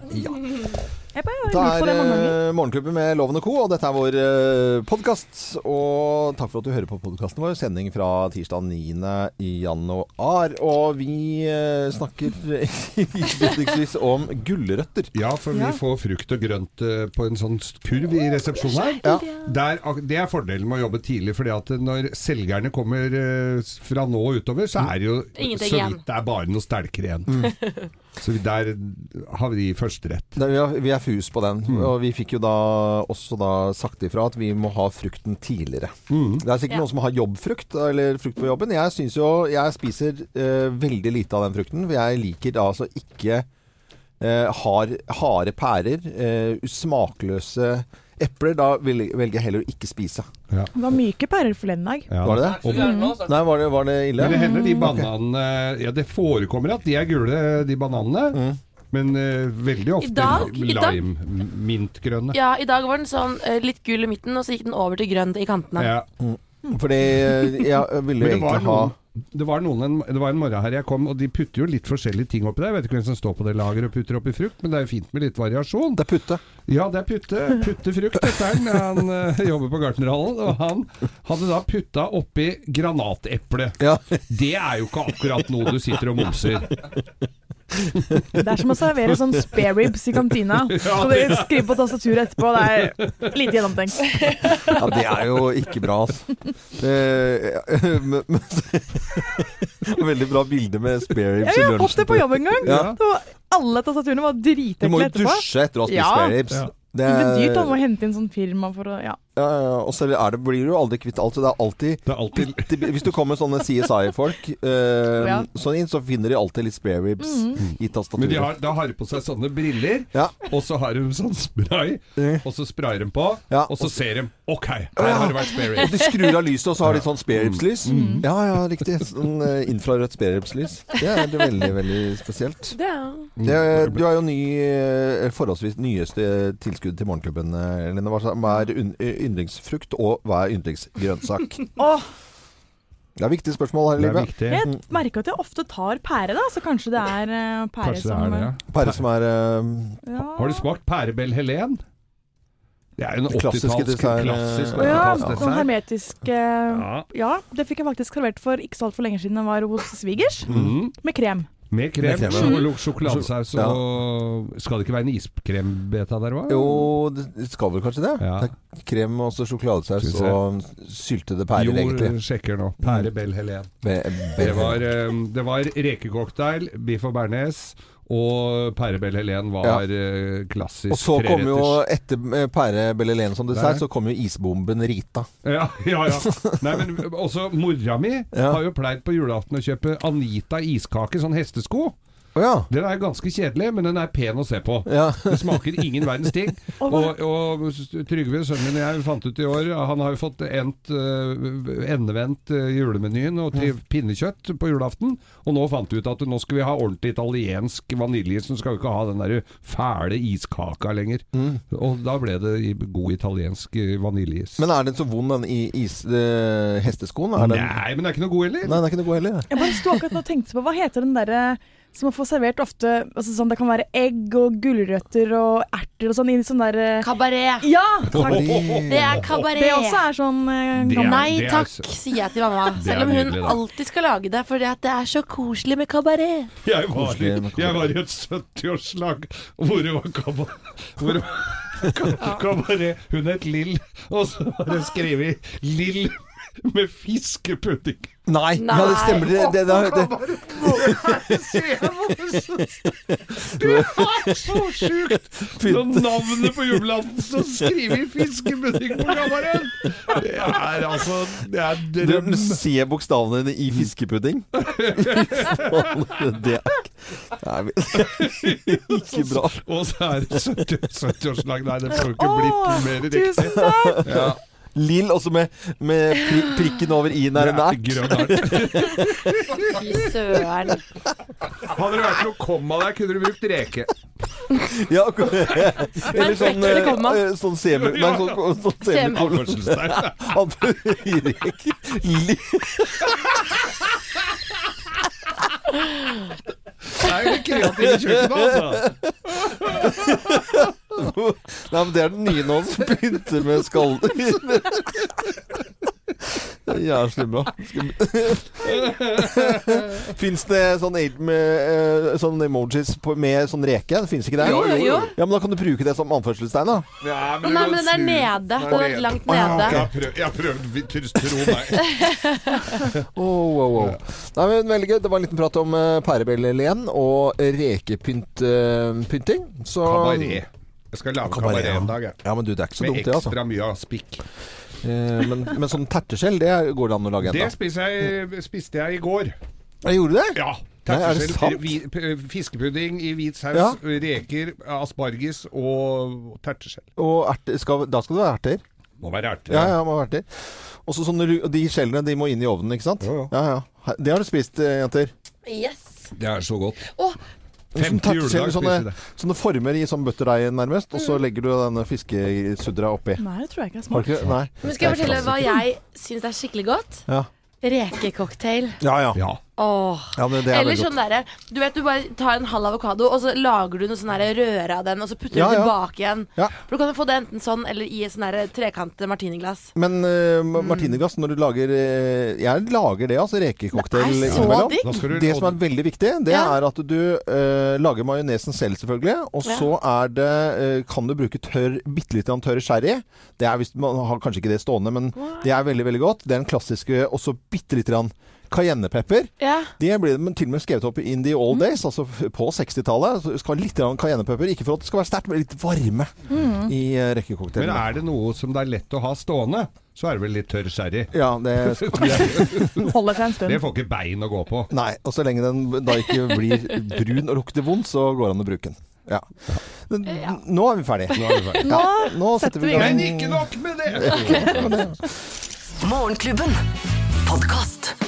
Ja. Jeg er det ganger. eh, Morgenklubben med Loven og Co., og dette er vår uh, podkast. Og takk for at du hører på podkasten vår. Sending fra tirsdag 9. i januar. Og vi eh, snakker viktigvis om gulrøtter. Ja, for vi får frukt og grønt eh, på en sånn kurv i resepsjonen her. Ja. Der, det er fordelen med å jobbe tidlig, fordi at når selgerne kommer eh, fra nå og utover, så er det jo Ingenting så vidt det er bare noe stelker igjen. Så der har vi førsterett. Vi, er, vi er fus på den. Mm. Og vi fikk jo da også da sagt ifra at vi må ha frukten tidligere. Mm. Det er sikkert Ja. noen som har jobbfrukt, eller frukt på jobben. Jeg synes jo Jeg spiser eh, veldig lite av den frukten. For jeg liker da altså ikke eh, hard, harde pærer. eh, smakløse epler. Da velger jeg heller å ikke spise. Det var myke pærer forleden dag. Ja. Var det det? altså. Nei, var det, var det ille? Men det hender de Mm, bananene Ja, det forekommer at de er gule, de bananene. Mm. Men eh, veldig ofte I dag- lime, mintgrønne. Ja, i dag var den sånn eh, litt gul i midten, og så gikk den over til grønn i kantene. Ja. Fordi eh, jeg ville Men det egentlig ha noen, det, var noen, en- det var en morgen her jeg kom, og de putter jo litt forskjellige ting oppi der. Jeg vet ikke hvem som står på det lageret og putter oppi frukt, men det er jo fint med litt variasjon. Det er putte. Ja, det er putte. Putte frukt, dette er han. Han eh, jobber på Gartnerhallen, og han hadde da putta oppi granateple. Ja. Det er jo ikke akkurat noe du sitter og momser. Det er som å servere sånn spare ribs i kantina. Og dere skriver på tastaturet etterpå. Det er lite gjennomtenkt. Ja, det er jo ikke bra, altså. Eh, Veldig bra bilde med spare ribs Ja, i jeg har fått det på jobb en gang. Ja. Var, alle tastaturene var Du må jo dusje etter å ha spist Ja. spare ribs. Ja. Det, er dyrt å hente inn sånn firma for å Ja. Ja, ja, og så er det, blir du jo aldri kvitt alt. Så det er alltid Det er alltid bitte- Hvis du kommer sånne CSI-folk eh, Ja. sånn inn, så finner de alltid litt spare ribs Mhm. i Men de har, da har de på seg sånne briller, Ja. og så har de sånn spray, Mm. og så sprayer de på, Ja, og så ser de OK, her har det vært spare ribs. Og de skrur av lyset, og så har de sånn spare ribs-lys. Mm. Ja, ja, riktig. Sånn uh, infrarødt spareribslys. Det er det veldig, veldig spesielt. Det er Det, du har jo ny, eh, forholdsvis nyeste tilskudd til Morgenklubben, eh, Lene. Hva er un- yndlingsfrukt, og hva er yndlingsgrønnsak? oh. Det er viktige spørsmål her i livet. viktig. jeg merker at jeg ofte tar pære, da. Så kanskje det er uh, pære det som er det, ja. Pære som er uh, ja. Har du smakt pærebell Helen? Det er jo en klassisk, klassiske 80-talls dessert, klassisk eh, ja, 80-tallsdessert. sånn hermetisk eh, Ja. Ja, det fikk jeg faktisk servert for ikke så altfor lenge siden jeg var hos svigers. Mm. Med krem. Med krem, Med krem, sjo- og sjokoladesaus Ja. Skal det ikke være en iskrembeta der òg? Jo, det skal vel kanskje det. Ja. Det krem, og sjokoladesaus og syltede pærer, Jo, egentlig. sjekker nå. Pærebell Helen. Be- Det var, eh, det var rekecocktail, biff og bearnés, og pærebell Helen var ja. klassisk Og så kom jo, etter eh, pære Bellelene som dessert, så kom jo isbomben Rita. Ja, ja, ja. Nei, men også mora mi Ja. har jo pleid på julaften å kjøpe Anita iskake, sånn hestesko. Å ja. Den er ganske kjedelig, men den er pen å se på. ja. Det smaker ingen verdens ting. Og Og, Trygve, sønnen min og jeg, fant ut i år Han har jo fått endt, eh, endevendt eh, julemenyen og til pinnekjøtt på julaften. Og nå fant vi ut at nå skal vi ha ordentlig italiensk vanilje, så skal vi ikke ha den der fæle iskaka lenger. Mm. Og da ble det god italiensk eh, vaniljeis. Men er den så vond, den i is, hesteskoen? Er den... Nei, men det er ikke noe god heller. Nei, den er ikke noe god heller. Jeg bare sto akkurat nå og tenkte på Hva heter den derre som man får servert ofte altså sånn, Det kan være egg og gulrøtter og erter og sånn i sånn der eh, Kabaret. Ja! Takk. Det er kabaret. Det også er sånn eh, Det er- gammel Nei det er takk, så- sier jeg til mamma. Det er Selv om hun nydelig, da. alltid skal lage det, fordi at det er så koselig med kabaret. Jeg var, Koselig med i- jeg var i et 70-årslag hvor det var kabaret, hvor det var ka- kabaret. Hun het Lill, og så var det skrevet Lill med fiskepudding. Nei, Nei. Ja, det stemmer. Det, det, det, det, Du er så sjukt! Når navnet på julaften så skriver fiskepudding på kammeren! Det er altså Det er drøm. du ser bokstavene dine i fiskepudding. det er Nei, ikke bra. Og så er det 70 70-årslag. Nei, det får ikke blitt mer riktig. Tusen takk! Ja, Lill også med, med pri, prikken over i-en er en det er ert. grønn ert. Fy søren. Hadde det vært noe komma der, kunne du brukt reke. Ja. Eller sånn, kommer. eh, sånn semi... Nei, sånn, sånn Semi- semikolon. Lill Det er jo litt kreative kjøkken, altså. Nei, men det er den nye nå som begynte med skall... Det er jævlig bra. Fins det sånn, aid med, eh, sånn emojis på, med sånn reke? Det fins ikke det? Jo, jo, jo. Ja, men Da kan du bruke det som anførselstegn, da. Ja, Nei, men den er nede. Den er langt nede. Har prøvd, jeg har prøvd tro meg. Oh, wow, wow. Nei, men Veldig gøy. Det var en liten prat om uh, pærebjellelen og rekepynting. så Kabaret. Jeg skal lage Kabaret, kabaret ja. en dag, jeg. Ja, men du, det er ikke så Med dumt, det, altså. ekstra mye av spikk. Eh, men, men sånn terteskjell, det går det an å lage Det ennå. spiser jeg, spiste jeg i går. Jeg gjorde det? Ja. Nei, er det Terteskjell, sant? p- fiskepudding i hvit saus, Ja. reker, asparges og terteskjell. Og erter, skal, da skal det være erter? Må være erter. Ja, ja, må være erter. Og så sånne, ru- de skjellene de må inn i ovnen, ikke sant? Ja, ja. ja, ja. Det har du spist, eh, jenter. Yes. Det er så godt. Å, Femte juledag sånne, sånne former i sånn butterdeig nærmest, og så legger du denne fiskesudra oppi. Nei, det tror jeg ikke er smart. ikke? Men skal jeg fortelle hva jeg syns er skikkelig godt? Ja. Rekecocktail. Ja, ja. Ja. Åh. ja men det er Eller sånn derre Du vet du bare tar en halv avokado, og så lager du noe sånn røre av den, og så putter Ja, du den tilbake igjen. Ja. For du kan jo få det enten sånn eller i et sånn trekant martiniglass. Men uh, martiniglass, når du lager eh, Jeg lager det, altså. Rekecocktail Det innimellom. Det som er veldig viktig, det Ja. er at du uh, lager majonesen selv, selvfølgelig. Og Ja. så er det uh, Kan du bruke tørr, bitte litt grann tørr sherry. Det er hvis Man har kanskje ikke det stående, men det er veldig, veldig godt. Det er den klassiske også bitte lite grann cayennepepper. Ja. Det ble til og med skrevet opp in the old days, altså på 60-tallet. Så skal litt cayennepepper. Ikke for at det skal være sterkt, men litt varme i uh, Men er det noe som det er lett å ha stående, så er det vel litt tørr sherry. Ja, det Holder seg en stund. Det får ikke bein å gå på. Nei, og så lenge den da ikke blir brun og lukter vondt, så går det an å bruke den. Ja. Men, Nå er vi ferdige. Nå er vi ferdig. Nå Nå setter vi i gang. Men ikke nok med det! Morgenklubben. Podkast.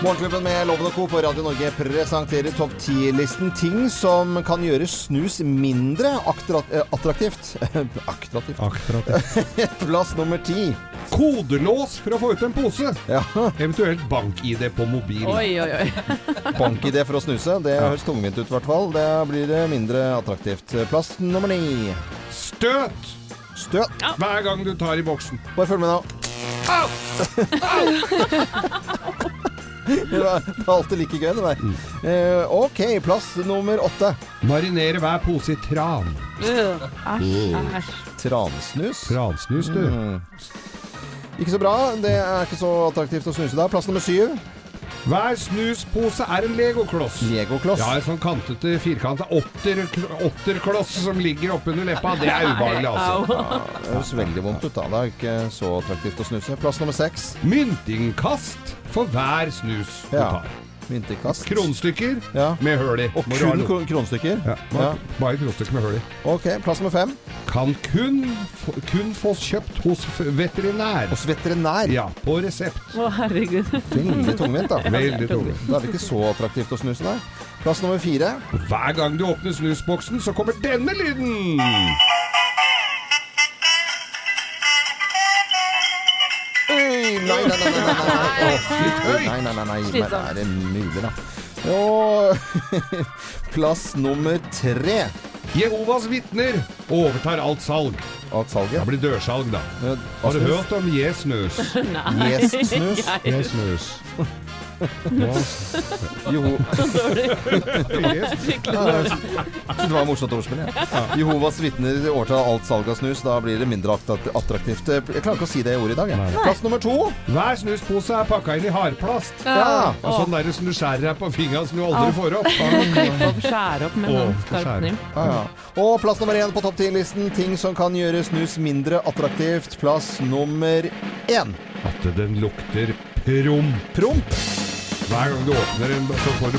Morgenklubben med Loven og Co. på Radio Norge presenterer topp 10-listen ting som kan gjøre snus mindre eh, attraktivt. Attraktivt. Plass nummer ti. Kodelås for å få ut en pose. Ja. Eventuelt bank-ID på mobil. Oi, oi, oi. Bank-ID for å snuse. Det høres tungvint ut, i hvert fall. Det blir mindre attraktivt. Plass nummer ni. Støt Støt. hver gang du tar i boksen. Bare følg med nå. Det er alltid like gøy, det der. Eh, ok, plass nummer åtte. Marinere hver pose i tran. Æsj. Transnus. Transnus, du. Mm. Ikke så bra. Det er ikke så attraktivt å snuse da. Plass nummer syv. Hver snuspose er en legokloss. Legokloss. Ja, en sånn kantete, firkanta otter, otterkloss som ligger oppunder leppa. Det er ubehagelig, altså. Ja, det høres veldig vondt ut, da. Det er ikke så attraktivt å snuse. Plass nummer seks. Myntingkast for hver snus du Ja. tar. Myntekast. Kronstykker Ja. med høl i. Og kun kron- kronstykker. Ja, Ja. bare, bare kronstykker med høl i. Ok, plass nummer fem. Kan kun, få- kun fås kjøpt hos f- veterinær. Hos veterinær. Ja, på resept. Å, herregud. Veldig tungvint, da. Veldig tungvint. Da er det ikke så attraktivt å snuse, nei. Plass nummer fire. Hver gang du åpner snusboksen, så kommer denne lyden. Nei, nei, nei, nei, nei. Å. Nei, nei, nei, nei. Men er det mulig, da? Og plass nummer tre. Jehovas vitner overtar alt salg. Alt Det blir dørsalg, da. Har du hørt om Jesnus? Yes-snus. Jesnus. Jo, det var morsomt ordspill, jeg. Jehovas vitner overtar alt salg av snus. Da blir det mindre attraktivt. Jeg klarer ikke å si det ordet i dag. Jeg. Plass nummer to. Hver snuspose er pakka inn i hardplast. Ja. Og sånn der som du skjærer deg på fingeren som du aldri får opp. Klippe opp, skjære opp med Å, skarp kniv. Ja, ja. Og plass nummer én på topp ti-listen. Ting som kan gjøre snus mindre attraktivt. Plass nummer én. At den lukter promp. Promp. Hver gang du åpner en, så får du.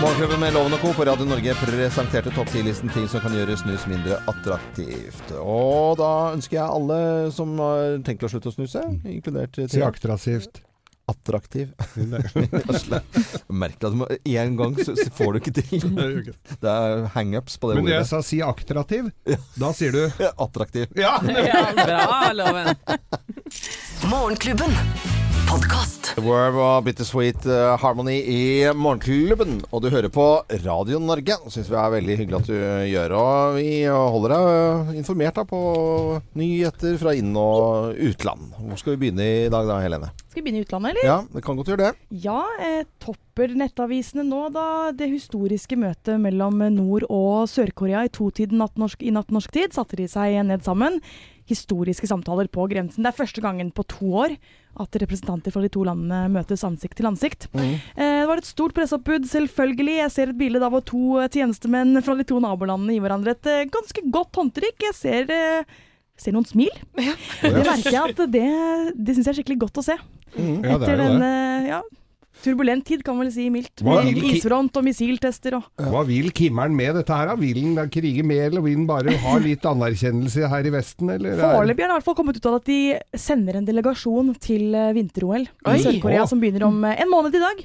Morgenklubben med Loven og Co. på Radio Norge presenterte topp 10-listen ting som kan gjøre snus mindre attraktivt. Og da ønsker jeg alle som har tenkt å slutte å snuse, inkludert Si Thea, attraktivt. Attraktiv. Merkelig at du- en gang så så får du ikke til. Det er hangups på det Men når jeg sa si attraktiv, da sier du Attraktiv. Ja! Ja, bra, Loven. Morgenklubben. Podkast. Verve og Bittersweet eh, Harmony i Morgenklubben. Og du hører på Radio Norge. Syns vi er veldig hyggelig at du gjør. Og vi holder deg informert da på nyheter fra inn- og utland. Hvor skal vi begynne i dag da, Helene? Skal vi begynne i utlandet, eller? Ja, det kan godt gjøre det. Ja, eh, topper nettavisene nå da det historiske møtet mellom Nord- og Sør-Korea i totiden natt norsk, i natt norsk tid satte de seg ned sammen. Historiske samtaler på grensen. Det er første gangen på to år at representanter fra de to landene møtes ansikt til ansikt. Mm. det var et stort presseoppbud, selvfølgelig. Jeg ser et bilde av to eh, tjenestemenn fra de to nabolandene gir hverandre et eh, ganske godt håndtrykk. Jeg ser, eh, ser noen smil. Det merker jeg at det, det syns jeg er skikkelig godt å se. Ja, det er jo det. eh, ja, turbulent tid, kan man vel si mildt. Med isfront og missiltester og Hva vil Kimmeren med dette her? da? Vil han krige mer, eller vil han bare ha litt anerkjennelse her i Vesten? Eller er- Foreløpig har det i hvert fall kommet ut av at de sender en delegasjon til eh, vinter-OL i Sør-Korea, som begynner om eh, en måned i dag.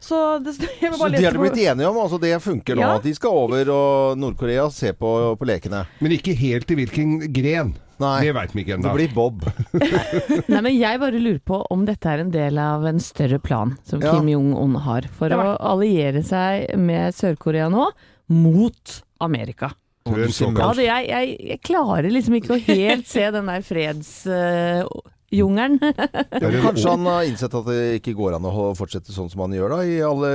Så det, Så de er har blitt enige om, altså det funker nå. Ja. At de skal over og Nord-Korea se på, på lekene. Men ikke helt i hvilken gren. Nei, Det veit vi ikke det blir Bob. Nei, men jeg bare lurer på om dette er en del av en større plan som Ja. Kim Jong-un har, for å alliere seg med Sør-Korea nå mot Amerika. Tror en såkalt- Ja, det, jeg, jeg, jeg klarer liksom ikke å helt se den der fredsjungelen. Ja, kanskje han har innsett at det ikke går an å fortsette sånn som han gjør da, i alle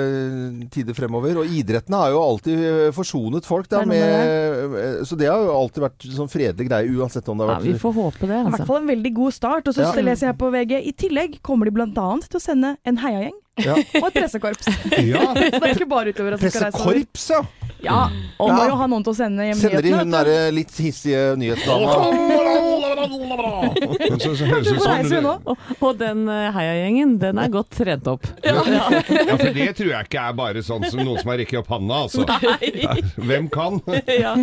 tider fremover. Og idretten har jo alltid eh, forsonet folk, da, med, eh, så det har jo alltid vært sånn fredelig greie, uansett om det ja, har vi får håpe det, I hvert altså. fall en veldig god start. Og så Ja. leser jeg på VG i tillegg kommer de bl.a. til å sende en heiagjeng Ja. og et pressekorps. Ja. så det er ikke bare utover at skal reise over. Pressekorps, ja! Ja, og Ja. må jo ha noen til å sende hjem Sender de hun nyhetene. derre litt hissige nyhetsdama? Men så, så høres ut Hvor reiser vi? Og, og den uh, heiagjengen, den er godt trent opp. Ja, for det tror jeg ikke er bare sånn som noen som har rekket opp handa, altså. Hvem kan? ja,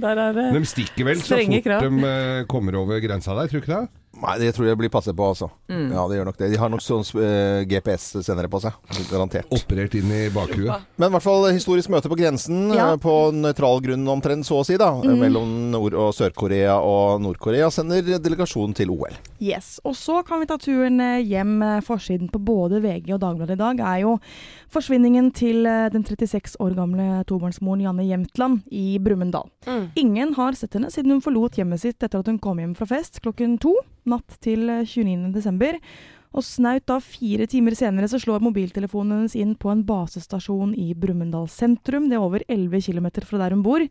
der er det De stikker vel så Strenge fort krav. de eh, kommer over grensa der, tror du ikke det? Nei, det tror jeg blir passet på, altså. Mm. Ja, det gjør nok det. De har nok sånn uh, GPS-sendere på seg. Garantert. Operert inn i bakhuet. Men i hvert fall historisk møte på grensen, Ja. eh, på nøytral grunn omtrent, så å si, da. Mm. Mellom Nord- og Sør-Korea og Nord-Korea sender delegasjon til OL. Yes. Og så kan vi ta turen eh, hjem. eh, Forsiden på både VG og Dagbladet i dag er jo forsvinningen til eh, den 36 år gamle tobarnsmoren Janne Jemtland i Brumunddal. Mm. Ingen har sett henne siden hun forlot hjemmet sitt etter at hun kom hjem fra fest klokken to natt til eh, 29. desember. Og snaut da fire timer senere så slår mobiltelefonen hennes inn på en basestasjon i Brumunddal sentrum. Det er over 11 km fra der hun bor.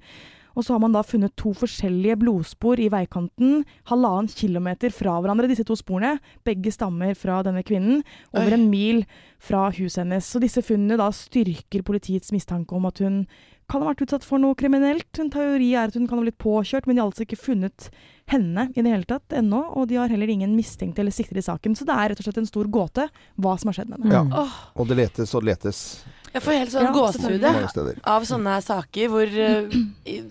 Og så har man da funnet to forskjellige blodspor i veikanten, halvannen kilometer fra hverandre, disse to sporene. Begge stammer fra denne kvinnen, over en mil fra huset hennes. Så disse funnene da styrker politiets mistanke om at hun kan ha vært utsatt for noe kriminelt. En teori er at hun kan ha blitt påkjørt, men de har altså ikke funnet henne i det hele tatt ennå. Og de har heller ingen mistenkte eller siktede i saken. Så det er rett og slett en stor gåte hva som har skjedd med henne. Ja. Mm. Og det letes og det letes jeg får helt sånn Ja, gåsehud av sånne saker hvor eh,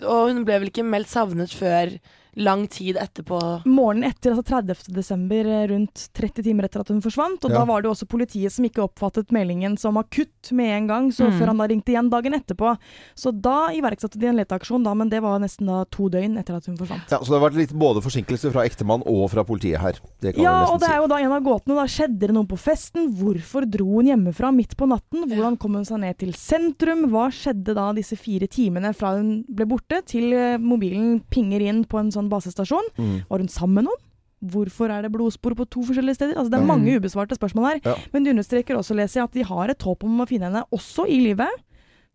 Og hun ble vel ikke meldt savnet før lang tid etterpå. Morgenen etter, altså 30. desember, eh, rundt 30 timer etter at hun forsvant. Og Ja. da var det jo også politiet som ikke oppfattet meldingen som akutt med en gang, så Mm. før han da ringte igjen dagen etterpå. Så da iverksatte de en leteaksjon, da, men det var nesten da to døgn etter at hun forsvant. Ja, så det har vært litt både forsinkelse fra ektemann og fra politiet her. Det kan Ja, og det er jo da en av gåtene. da Skjedde det noe på festen? Hvorfor dro hun hjemmefra midt på natten? Hvordan kom hun seg ned til sentrum? Hva skjedde da disse fire timene fra hun ble borte, til eh, mobilen pinger inn på en sånn basestasjon? Mm. Var hun sammen med noen? Hvorfor er det blodspor på to forskjellige steder? Altså, det er Ja. mange ubesvarte spørsmål her. Ja. Men de understreker også, leser jeg, at de har et håp om å finne henne også i livet.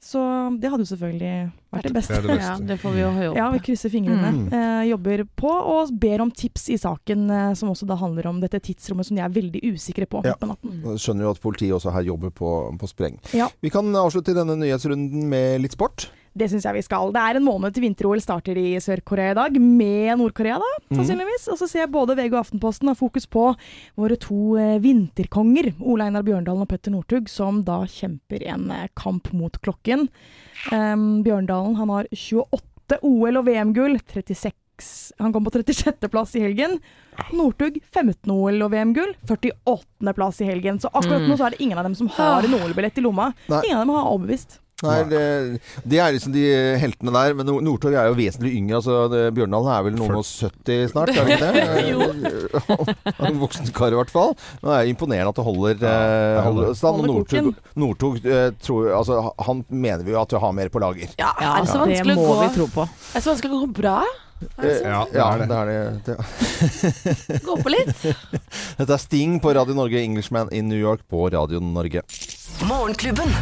Så det hadde jo selvfølgelig vært det beste. Det, det Ja, det får vi jo håpe. Ja, vi krysser fingrene. Mm. Eh, jobber på og ber om tips i saken, eh, som også da handler om dette tidsrommet som de er veldig usikre på Ja. på natten. Skjønner jo at politiet også her jobber på, på spreng. Ja. Vi kan avslutte denne nyhetsrunden med litt sport. Det syns jeg vi skal. Det er en måned til vinter-OL starter i Sør-Korea i dag, med Nord-Korea, da, sannsynligvis. Og så ser jeg både VG og Aftenposten har fokus på våre to eh, vinterkonger, Ole Einar Bjørndalen og Petter Northug, som da kjemper en eh, kamp mot klokken. Um, Bjørndalen han har 28 OL- og VM-gull, 36 han kom på 36.-plass i helgen. Northug 15 OL- og VM-gull, 48.-plass i helgen. Så akkurat Mm. nå så er det ingen av dem som har en OL-billett i lomma. Nei. Ingen av dem har overbevist. Nei, det, det er liksom de heltene der. Men Nor- Northug er jo vesentlig yngre. Altså, Bjørndalen er vel noen og 70 snart, er det ikke det? jo. En voksen kar i hvert fall. Men det er imponerende at det holder, eh, holder. stand. Northug, Northug eh, altså, han mener vi jo at vi har mer på lager. Ja, Ja, er det så det vanskelig må å gå vi tro på. Er det så vanskelig å gå bra? Eh, Ja, det er det. det er det. det. Gå på litt? Dette er Sting på Radio Norge, Englishman in New York på Radio Norge. Morgenklubben.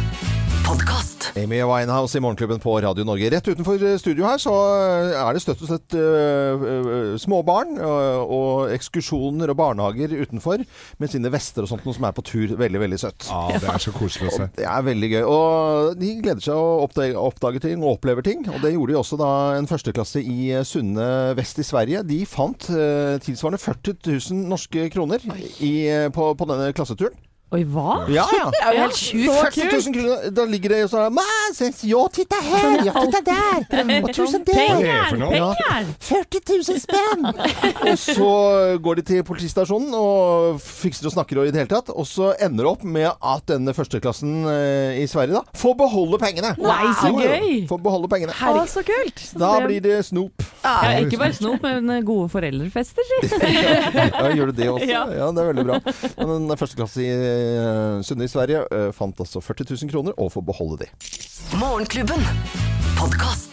Podkast. Amy Winehouse i Morgenklubben på Radio Norge. Rett utenfor eh, studio her så eh, er det støtt og slett uh, småbarn uh, og ekskursjoner og barnehager utenfor med sine vester og sånt noe som er på tur. Veldig, veldig søtt. Ja, det er så koselig å se. Det er veldig gøy. Og de gleder seg å oppdage, oppdage ting og opplever ting. Og det gjorde de også da en førsteklasse i Sunne vest i Sverige. De fant uh, tilsvarende 40 000 norske kroner i, på, på denne klasseturen. Oi, hva? Ja, ja. Det er jo helt sjukt. 40 000 kroner. Da ligger det sånn Mas, ja, titta her, ja, titta der. Og tusen Hva er Penger! Penger! 40 000 spenn! og så går de til politistasjonen og fikser og snakker og i det hele tatt. Og så ender det opp med at denne førsteklassen eh, i Sverige da får beholde pengene. Nei, så Jo, jo, gøy! Får beholde pengene. Å, så kult! Da blir det snop. Ja, ikke bare snop, men gode foreldrefester, si. Ja, gjør du det også? Ja. Ja, det er veldig bra. Men den første klasse i uh, Sunne i Sverige eh, fant altså 40 000 kroner og får beholde de. Morgenklubben.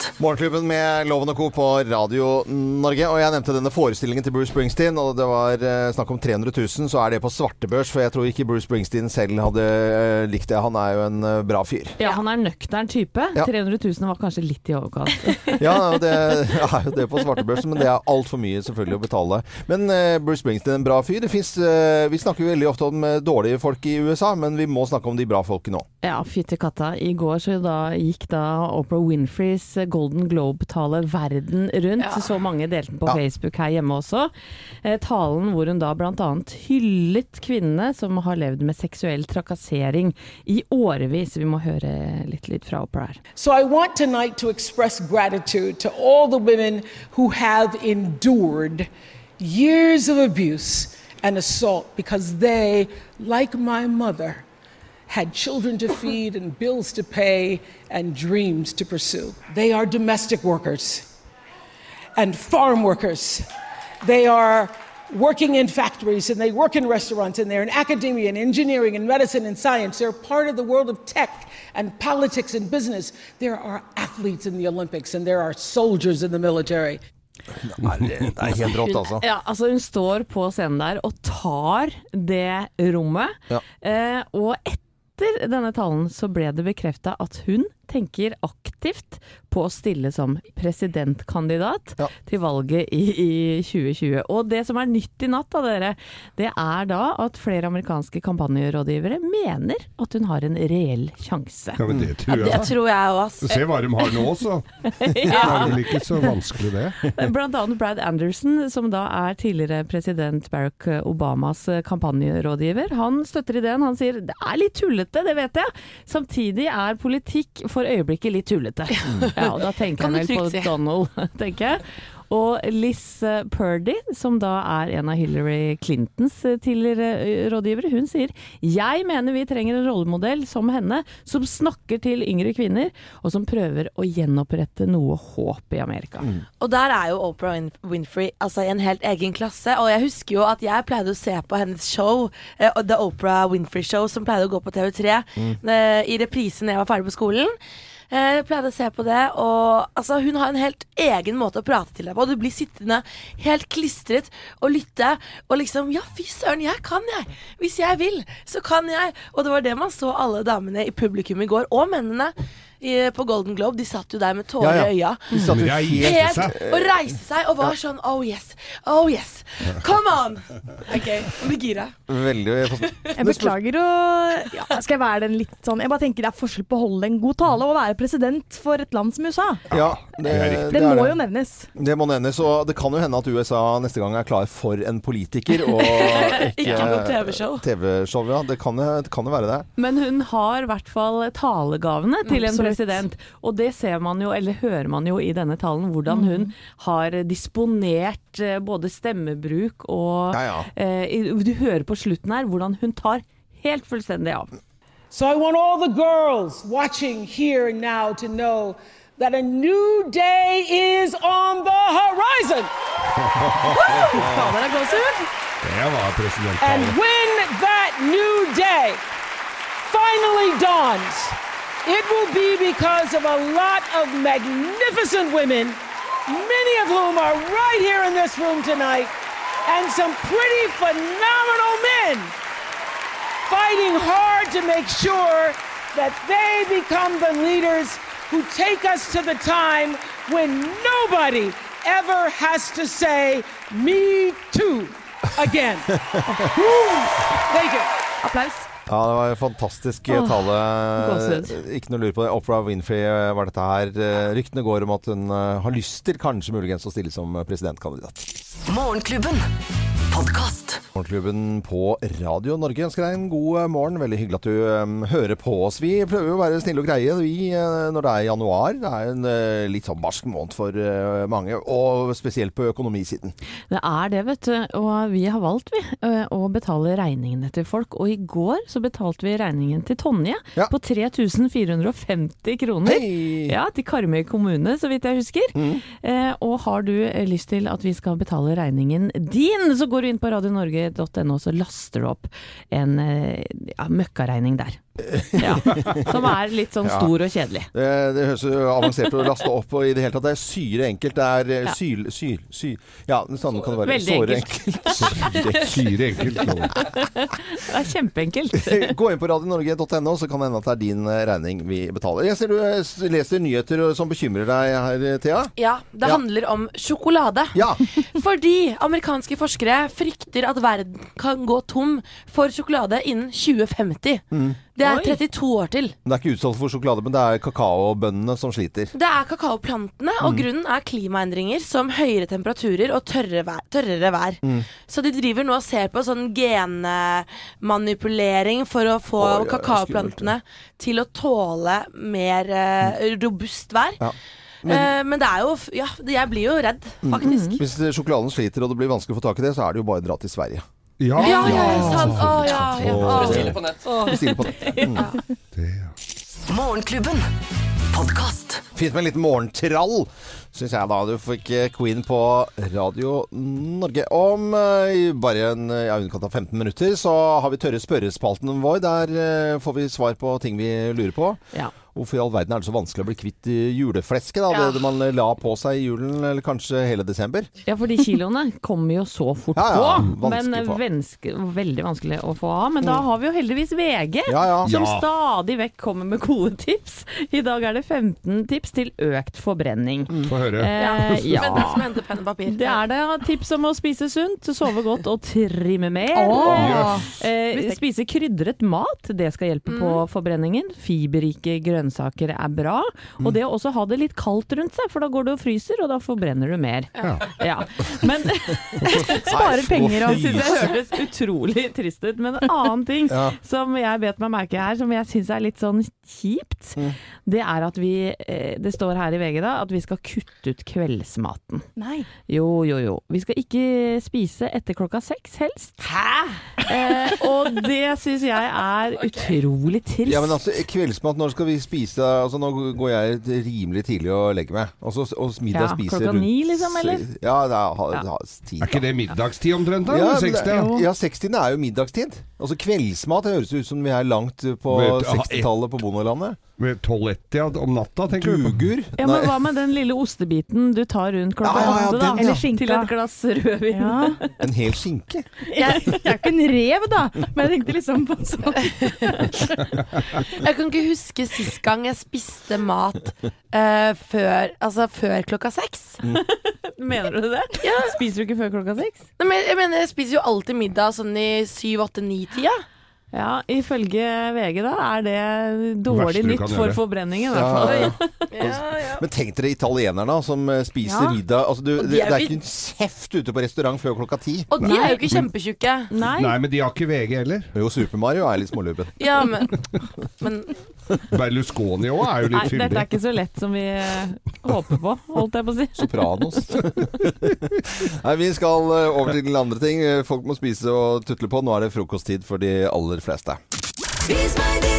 Podkast. Morgenklubben med Loven og Co. på Radio Norge. Og jeg nevnte denne forestillingen til Bruce Springsteen, og det var eh, snakk om 300 000. Så er det på svartebørs, for jeg tror ikke Bruce Springsteen selv hadde eh, likt det. Han er jo en eh, bra fyr. Ja, han er nøktern type. Ja. 300 000 var kanskje litt i overkant. Ja, det er jo det på svartebørsen, men det er altfor mye selvfølgelig å betale. Men eh, Bruce Springsteen er en bra fyr. Det finnes, eh, vi snakker jo veldig ofte om eh, dårlige folk i USA, men vi må snakke om de bra folkene òg. Ja, fytti katta. I går så da gikk da Oprah Winfreys Golden Globe-tale verden rundt. Ja. Så mange delte den på Ja. Facebook her hjemme også. Eh, talen hvor hun da bl.a. hyllet kvinnene som har levd med seksuell trakassering i årevis. Vi må høre litt lyd fra Opera her. So I want tonight to express gratitude to all the women who have endured years of abuse and assault because they, like my mother, had children to feed and bills to pay and dreams to pursue. They are domestic workers and farm workers. They are working in factories and they work in restaurants and they're in academia and engineering and medicine and science. They're part of the world of tech and politics and business. There are athletes in the Olympics and there are soldiers in the military. Det er helt rått, altså. Ja, altså hun står på scenen der og tar det rommet. Ja. Eh, og etter denne talen så ble det bekrefta at hun tenker aktivt på å stille som presidentkandidat Ja. til valget i, i 2020. Og det som er nytt i natt, da dere, det er da at flere amerikanske kampanjerådgivere mener at hun har en reell sjanse. Ja, men det tror Det jeg. tror jeg òg, Se hva de har nå, så. Det er vel ikke så vanskelig, det. Blant annet Brad Anderson, som da er tidligere president Barack Obamas kampanjerådgiver. Han støtter ideen. Han sier det er litt tullete, det vet jeg. Samtidig er politikk for øyeblikket litt tullete. Ja, og da tenker jeg vel på. Donald, tenker jeg. Og Liz eh, Purdy, som da er en av Hillary Clintons eh, tidligere eh, rådgivere, hun sier jeg mener vi trenger en rollemodell som henne, som snakker til yngre kvinner, og som prøver å gjenopprette noe håp i Amerika. Og der er jo Oprah Winfrey altså, i en helt egen klasse. Og jeg husker jo at jeg pleide å se på hennes show, The Oprah Winfrey Show, som pleide å gå på TV3 mm. i reprise når jeg var ferdig på skolen. Eh, Jeg pleide å se på det, og altså, hun har en helt egen måte å prate til deg på. Du blir sittende helt klistret og lytte, og liksom Ja, fy søren, jeg kan, jeg! Hvis jeg vil, så kan jeg! Og det var det man så alle damene i publikum i går, og mennene i, på Golden Globe. De satt jo der med tårer Ja, i øya. De satt jo helt og reiste seg og var sånn Oh yes, oh yes, come on! Ok, nå blir gira. Veldig Jeg beklager å ja, Skal jeg være den litt sånn Jeg bare tenker det er forskjell på å holde en god tale og være president for et land som USA. Ja, det, det. Det er må det. jo nevnes. Det må nevnes, og det kan jo hende at USA neste gang er klar for en politiker, og ikke, Ikke noe TV-show. TV-show, ja. Det kan, jo- det kan jo være det. Men hun har i hvert fall talegavene til en Absolutt. President. Og det ser man jo, eller hører man jo i denne talen, hvordan hun har disponert eh, både stemmebruk og Ja, ja. eh, Du hører på slutten her hvordan hun tar helt fullstendig av. So I want all the girls watching here and now to know that a new day is on the horizon. Er And when that new day finally dawns, it will be because of a lot of magnificent women, many of whom are right here in this room tonight, and some pretty phenomenal men fighting hard to make sure that they become the leaders who take us to the time when nobody ever has to say, Me too, again. Thank you. Applaus. Ja, det var en fantastisk Åh, tale. Ikke noe lur på det. Oprah Winfrey eh, var dette her. Eh, Ryktene går om at hun eh, har lyst til kanskje muligens å stille som presidentkandidat. Morgenklubben. Podkast. Morgenklubben på Radio Norge ønsker deg en god eh, morgen. Veldig hyggelig at du um, hører på oss. Vi prøver jo å være snille og greie vi, eh, når det er januar. Det er en uh, litt sånn barsk måned for uh, mange, og spesielt på økonomisiden. Det er det, vet du. Og vi har valgt, vi, å betale regningene til folk. Og i går så betalte vi regningen til Tonje Ja. på 3450 kroner. Hei! Ja, til Karmøy kommune, så vidt jeg husker. Mm. Uh, og har du lyst til at vi skal betale regningen din, så går du inn på radionorge.no, så laster du opp en eh, ja, møkkaregning der. Ja, som er litt sånn Ja. stor og kjedelig. Det, det høres jo avansert ut å laste opp, og i det hele tatt det er syre enkelt. Det er syl... Ja. syl... syl, sy, ja, sånn kan det være. Veldig Såre enkelt. enkelt. Syre enkelt. Det er kjempeenkelt. Gå inn på radionorge.no, så kan det hende at det er din eh, regning vi betaler. Jeg ser du eh, leser nyheter eh, som bekymrer deg her, eh, Thea. Ja, det Ja. handler om sjokolade. Ja. Fordi amerikanske forskere frykter at verden kan gå tom for sjokolade innen 2050. Det er 32 år til. Det er ikke utsolgt for sjokolade, men det er kakaobøndene som sliter. Det er kakaoplantene, og grunnen er klimaendringer som høyere temperaturer og tørre vær, tørrere vær. Så de driver nå og ser på sånn genmanipulering for å få oi, oi, kakaoplantene til å tåle mer eh, robust vær. Ja. Eh, men det er jo Ja, jeg blir jo redd, faktisk. Hvis eh, sjokoladen sliter og det blir vanskelig å få tak i det, så er det jo bare å dra til Sverige. Ja, Ja, ja, sant. Å, ja, ja. Bestille på nett. Bestille på nett. Mm. det, ja. Morgenklubben. Podcast. Fint med en liten morgentrall, syns jeg da. Du fikk eh, Queen på Radio Norge. Om eh, bare en ja, underkant av 15 minutter så har vi tørre spørrespalten vår. Der eh, får vi svar på ting vi lurer på. Ja. Hvorfor i all verden er det så vanskelig å bli kvitt eh, juleflesket? da? Ja. Det man la på seg i julen, eller kanskje hele desember? Ja, for de kiloene kommer jo så fort Ja, ja, på. Men venske, veldig vanskelig å få av. Men da har vi jo heldigvis VG, Ja, ja. som Ja. stadig vekk kommer med gode tips. I dag er det 15 tips til økt forbrenning. Få høre. Eh, ja. Det som henter og papir. Det er det. Tips om å spise sunt, sove godt og trimme mer. Åh. Eh, spise krydret mat, det skal hjelpe på forbrenningen. Fiberrike grønnsaker er bra. Og det å også ha det litt kaldt rundt seg, for da går du og fryser, og da forbrenner du mer. Ja. Men Sparer penger og synes det høres utrolig trist ut. Men en annen ting Ja. som jeg bet meg merke her, som jeg syns er litt sånn kjipt, det er at vi eh, Det står her i VG da at vi skal kutte ut kveldsmaten. Nei. Jo, jo, jo. Vi skal ikke spise etter klokka seks, helst. Hæ?! Eh, og det syns jeg er utrolig trist. Ja, men altså, kveldsmat, når skal vi spise? Altså, nå går jeg rimelig tidlig og legger meg. Og så og middag Ja, spiser klokka rundt ni, liksom, eller? Ja, det er, ha, Ja. tid, Er ikke det middagstid omtrent, da? Ja, Ja, men 60? ja, 60 er jo middagstid. Altså Kveldsmat det høres ut som vi er langt på ah, 60-tallet på bondelandet. Med 12-1 ja, om natta, tenker du? på? Tugur? Ja, men Hva med den lille ostebiten du tar rundt klokka Ja, ja, ja, åtte, da? ja. Eller skinka. Til et glass rødvin. Ja. En hel skinke? Jeg, jeg er ikke en rev, da, men jeg tenkte liksom på sånn Jeg kan ikke huske sist gang jeg spiste mat uh, før, altså før klokka seks. Mener du det? Spiser du ikke før klokka seks? Nei, men jeg mener, jeg spiser jo alltid middag sånn i syv, åtte, ni-tida. Ja, ifølge VG da er det dårlig nytt for forbrenningen. i Ja, hvert fall. ja, ja. Men tenk dere italienerne som eh, spiser Ja. middag altså, du, de det, er det er ikke en kjeft ute på restaurant før klokka ti. Og de er jo ikke kjempetjukke. Nei. Nei, men de har ikke VG heller. Jo, Super Mario er litt smålubben. Ja, men, men Berlusconi òg er jo Nei, fyldig. dette er ikke så lett som vi eh, håper på, holdt jeg på å si. Sopranos. Nei, vi skal eh, over til andre ting. Folk må spise og tutle på. Nå er det frokosttid for de aller fleste. Vis meg din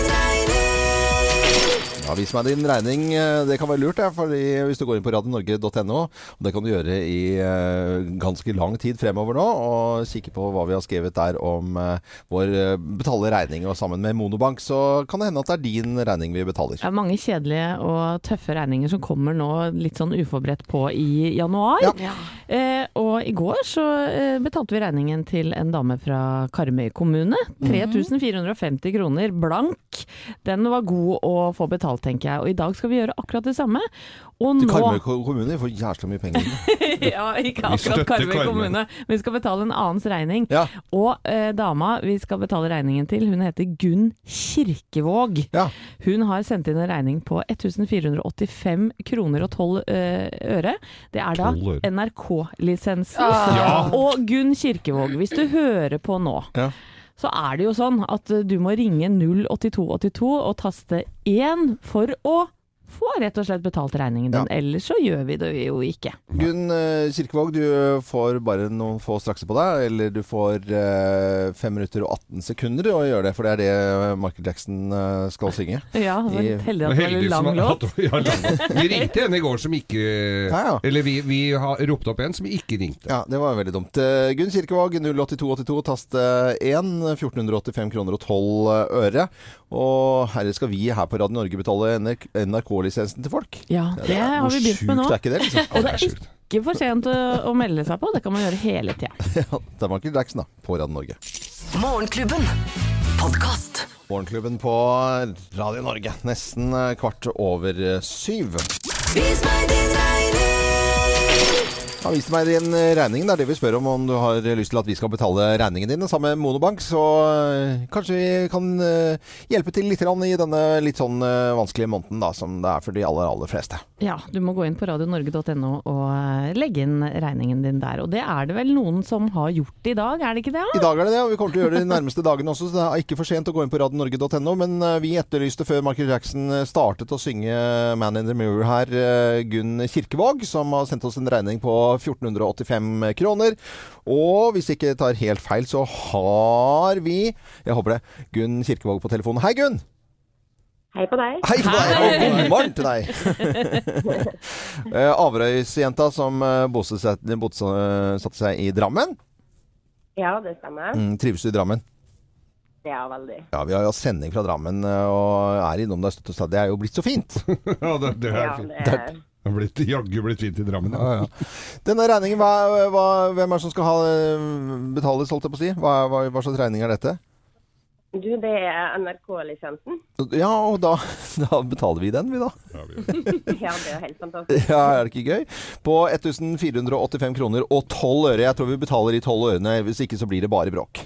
Ja, Vis meg din regning. Eh, Det kan være lurt, ja, fordi hvis du går inn på radionorge.no. Og det kan du gjøre i eh, ganske lang tid fremover nå. Og kikke på hva vi har skrevet der om eh, vår betale regning. Og sammen med Monobank så kan det hende at det er din regning vi betaler. Det er mange kjedelige og tøffe regninger som kommer nå litt sånn uforberedt på i januar. Ja. Eh, og i går så eh, betalte vi regningen til en dame fra Karmøy kommune. 3450 kroner blank. Den var god å få betalt, tenker jeg. Og i dag skal vi gjøre akkurat det samme. Og Til Karmøy kommune de får jævla mye penger. Ja, ikke akkurat Karmøy kommune. Vi skal betale en annens regning. Ja. Og eh, dama vi skal betale regningen til, hun heter Gunn Kirkevåg. Ja. Hun har sendt inn en regning på 1485 kroner og 12 eh, øre. Det er da NRK-lisensen. Ja. Og Gunn Kirkevåg, hvis du hører på nå, Ja. Så er det jo sånn at du må ringe 08282 og taste 1 for å få rett og slett betalt regningen din. Ellers så gjør vi det jo ikke. Gunn eh, Kirkevåg, du får bare noen få strakser på deg. Eller du får eh, 5 minutter og 18 sekunder å gjøre det, for det er det Michael Jackson eh, skal synge. Ja, det var I- heldig at det var en lang som låt. ja. Vi ringte en i går som ikke Ja, ja. Eller vi, vi har ropt opp en som ikke ringte. Ja, det var veldig dumt. Eh, Gunn Kirkevåg, 08282, tast 1. 1485 kroner og 12 øre. Og herre skal vi her på Radio Norge betale NRK-lisensen til folk. Ja, det har vi begynt med nå. Hvor sjukt er ikke det? liksom? Og det er ikke for sent å, å melde seg på, det kan man gjøre hele tida. Ja, det er ikke Jackson da, på Radio Norge. Morgenklubben. Podkast. Morgenklubben på Radio Norge. Nesten eh, kvart over eh, syv. Vis meg din regning. Har vist meg din eh, regning. Det er det vi spør om, om du har lyst til at vi skal betale regningen din sammen med Monobank. Så eh, kanskje vi kan eh, hjelpe til litt i denne litt sånn vanskelige måneden da, som det er for de aller, aller fleste. Ja, du må gå inn på radionorge.no og legge inn regningen din der. Og det er det vel noen som har gjort i dag, er det ikke det? I dag er det det, og vi kommer til å gjøre det de nærmeste dagene også, så det er ikke for sent å gå inn på radionorge.no. Men vi etterlyste før Michael Jackson startet å synge 'Man in the Mirror' her, Gunn Kirkevåg, som har sendt oss en regning på 1485 kroner. Og hvis jeg ikke tar helt feil, så har vi, jeg håper det, Gunn Kirkevåg på telefonen. Hei, Gunn! Hei på deg. Hei på deg, og god morgen til deg! Eh, Averøysjenta som eh, bosatte seg i Drammen. Ja, det stemmer. Mm, trives du i Drammen? Ja, veldig. Ja, vi har jo sending fra Drammen eh, og er innom der støtt og stadig. Det er jo blitt så fint. Ja, det, det er Ja, fint. det er, Det har blitt, jaggu blitt fint i Drammen. Ja. ja. Denne regningen, hva, hva, hvem er det som skal ha eh, betales, holdt jeg på å si? Hva, hva, hva slags regning er dette? du, det er NRK-lisensen. Ja, og da, da betaler vi den, vi da. Ja, det er helt fantastisk. Ja, er det ikke gøy? På 1485 kroner og 12 øre. Jeg tror vi betaler de 12 ørene, hvis ikke så blir det bare bråk.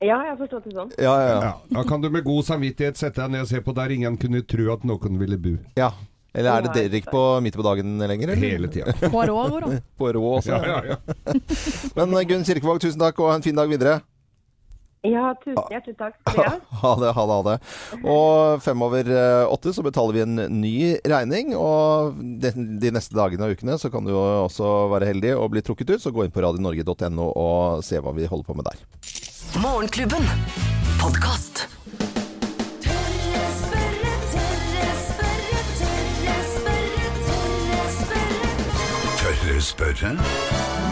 Ja, jeg har forstått det sånn. Ja, ja, ja. Ja, da kan du med god samvittighet sette deg ned og se på der ingen kunne tro at noen ville bo. ja. Eller er det Derek på midt på dagen lenger? Eller? Hele tida. Poirot går an. På rå også. Ja, ja, ja. Men eh, Gunn Kirkevåg, tusen takk, og ha en fin dag videre. Ja, tusen hjertelig takk skal ha. Ha det, ha det, ha det. Og fem over eh, åtte så betaler vi en ny regning. Og de, de neste dagene og ukene så kan du jo også være heldig og bli trukket ut. Så gå inn på radionorge.no og se hva vi holder på med der. Morgenklubben. Podkast. Tørre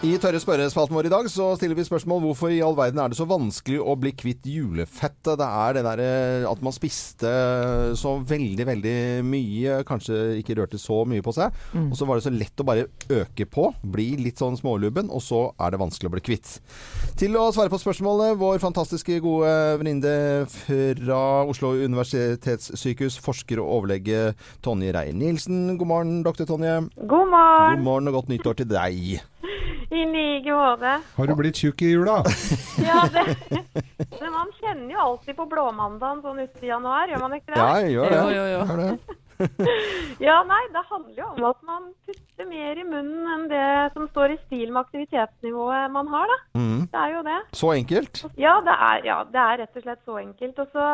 I Tørre spørrespalten vår i dag så stiller vi spørsmål hvorfor i all verden er det så vanskelig å bli kvitt julefettet. Det er det derre at man spiste så veldig, veldig mye, kanskje ikke rørte så mye på seg. Og så var det så lett å bare øke på, bli litt sånn smålubben, og så er det vanskelig å bli kvitt. Til å svare på spørsmålet, vår fantastiske gode venninne fra Oslo universitetssykehus, forsker og overlege Tonje Reier Nilsen. God morgen, doktor Tonje. God morgen. God morgen. morgen og godt nyttår til deg. I like måte. Har du blitt tjukk i jula? Ja, det Men man kjenner jo alltid på blåmandagen sånn ute i januar, gjør man ikke det? Ja, jeg gjør det. Jo, jo, jo. Det. Ja, nei, det handler jo om at man putter mer i munnen enn det som står i stil med aktivitetsnivået man har, da. Mm. Det er jo det. Så enkelt. Ja, det er, ja, det er rett og slett så enkelt. Og så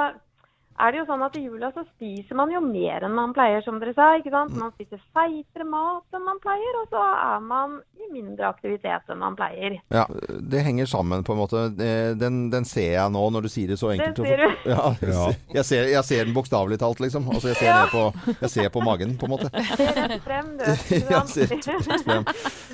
er det jo sånn at i jula så spiser man jo mer enn man pleier, som dere sa. ikke sant? Man spiser feitere mat enn man pleier, og så er man i mindre aktivitet enn man pleier. Ja, det henger sammen på en måte. Eh, Den, den ser jeg nå når du sier det så enkelt. ser du. Ja, Ja. Jeg, ser, jeg ser den bokstavelig talt, liksom. Altså, jeg ser, Ja. på, jeg ser på magen, på en måte. Rett frem, du. ikke sant? ser rett frem.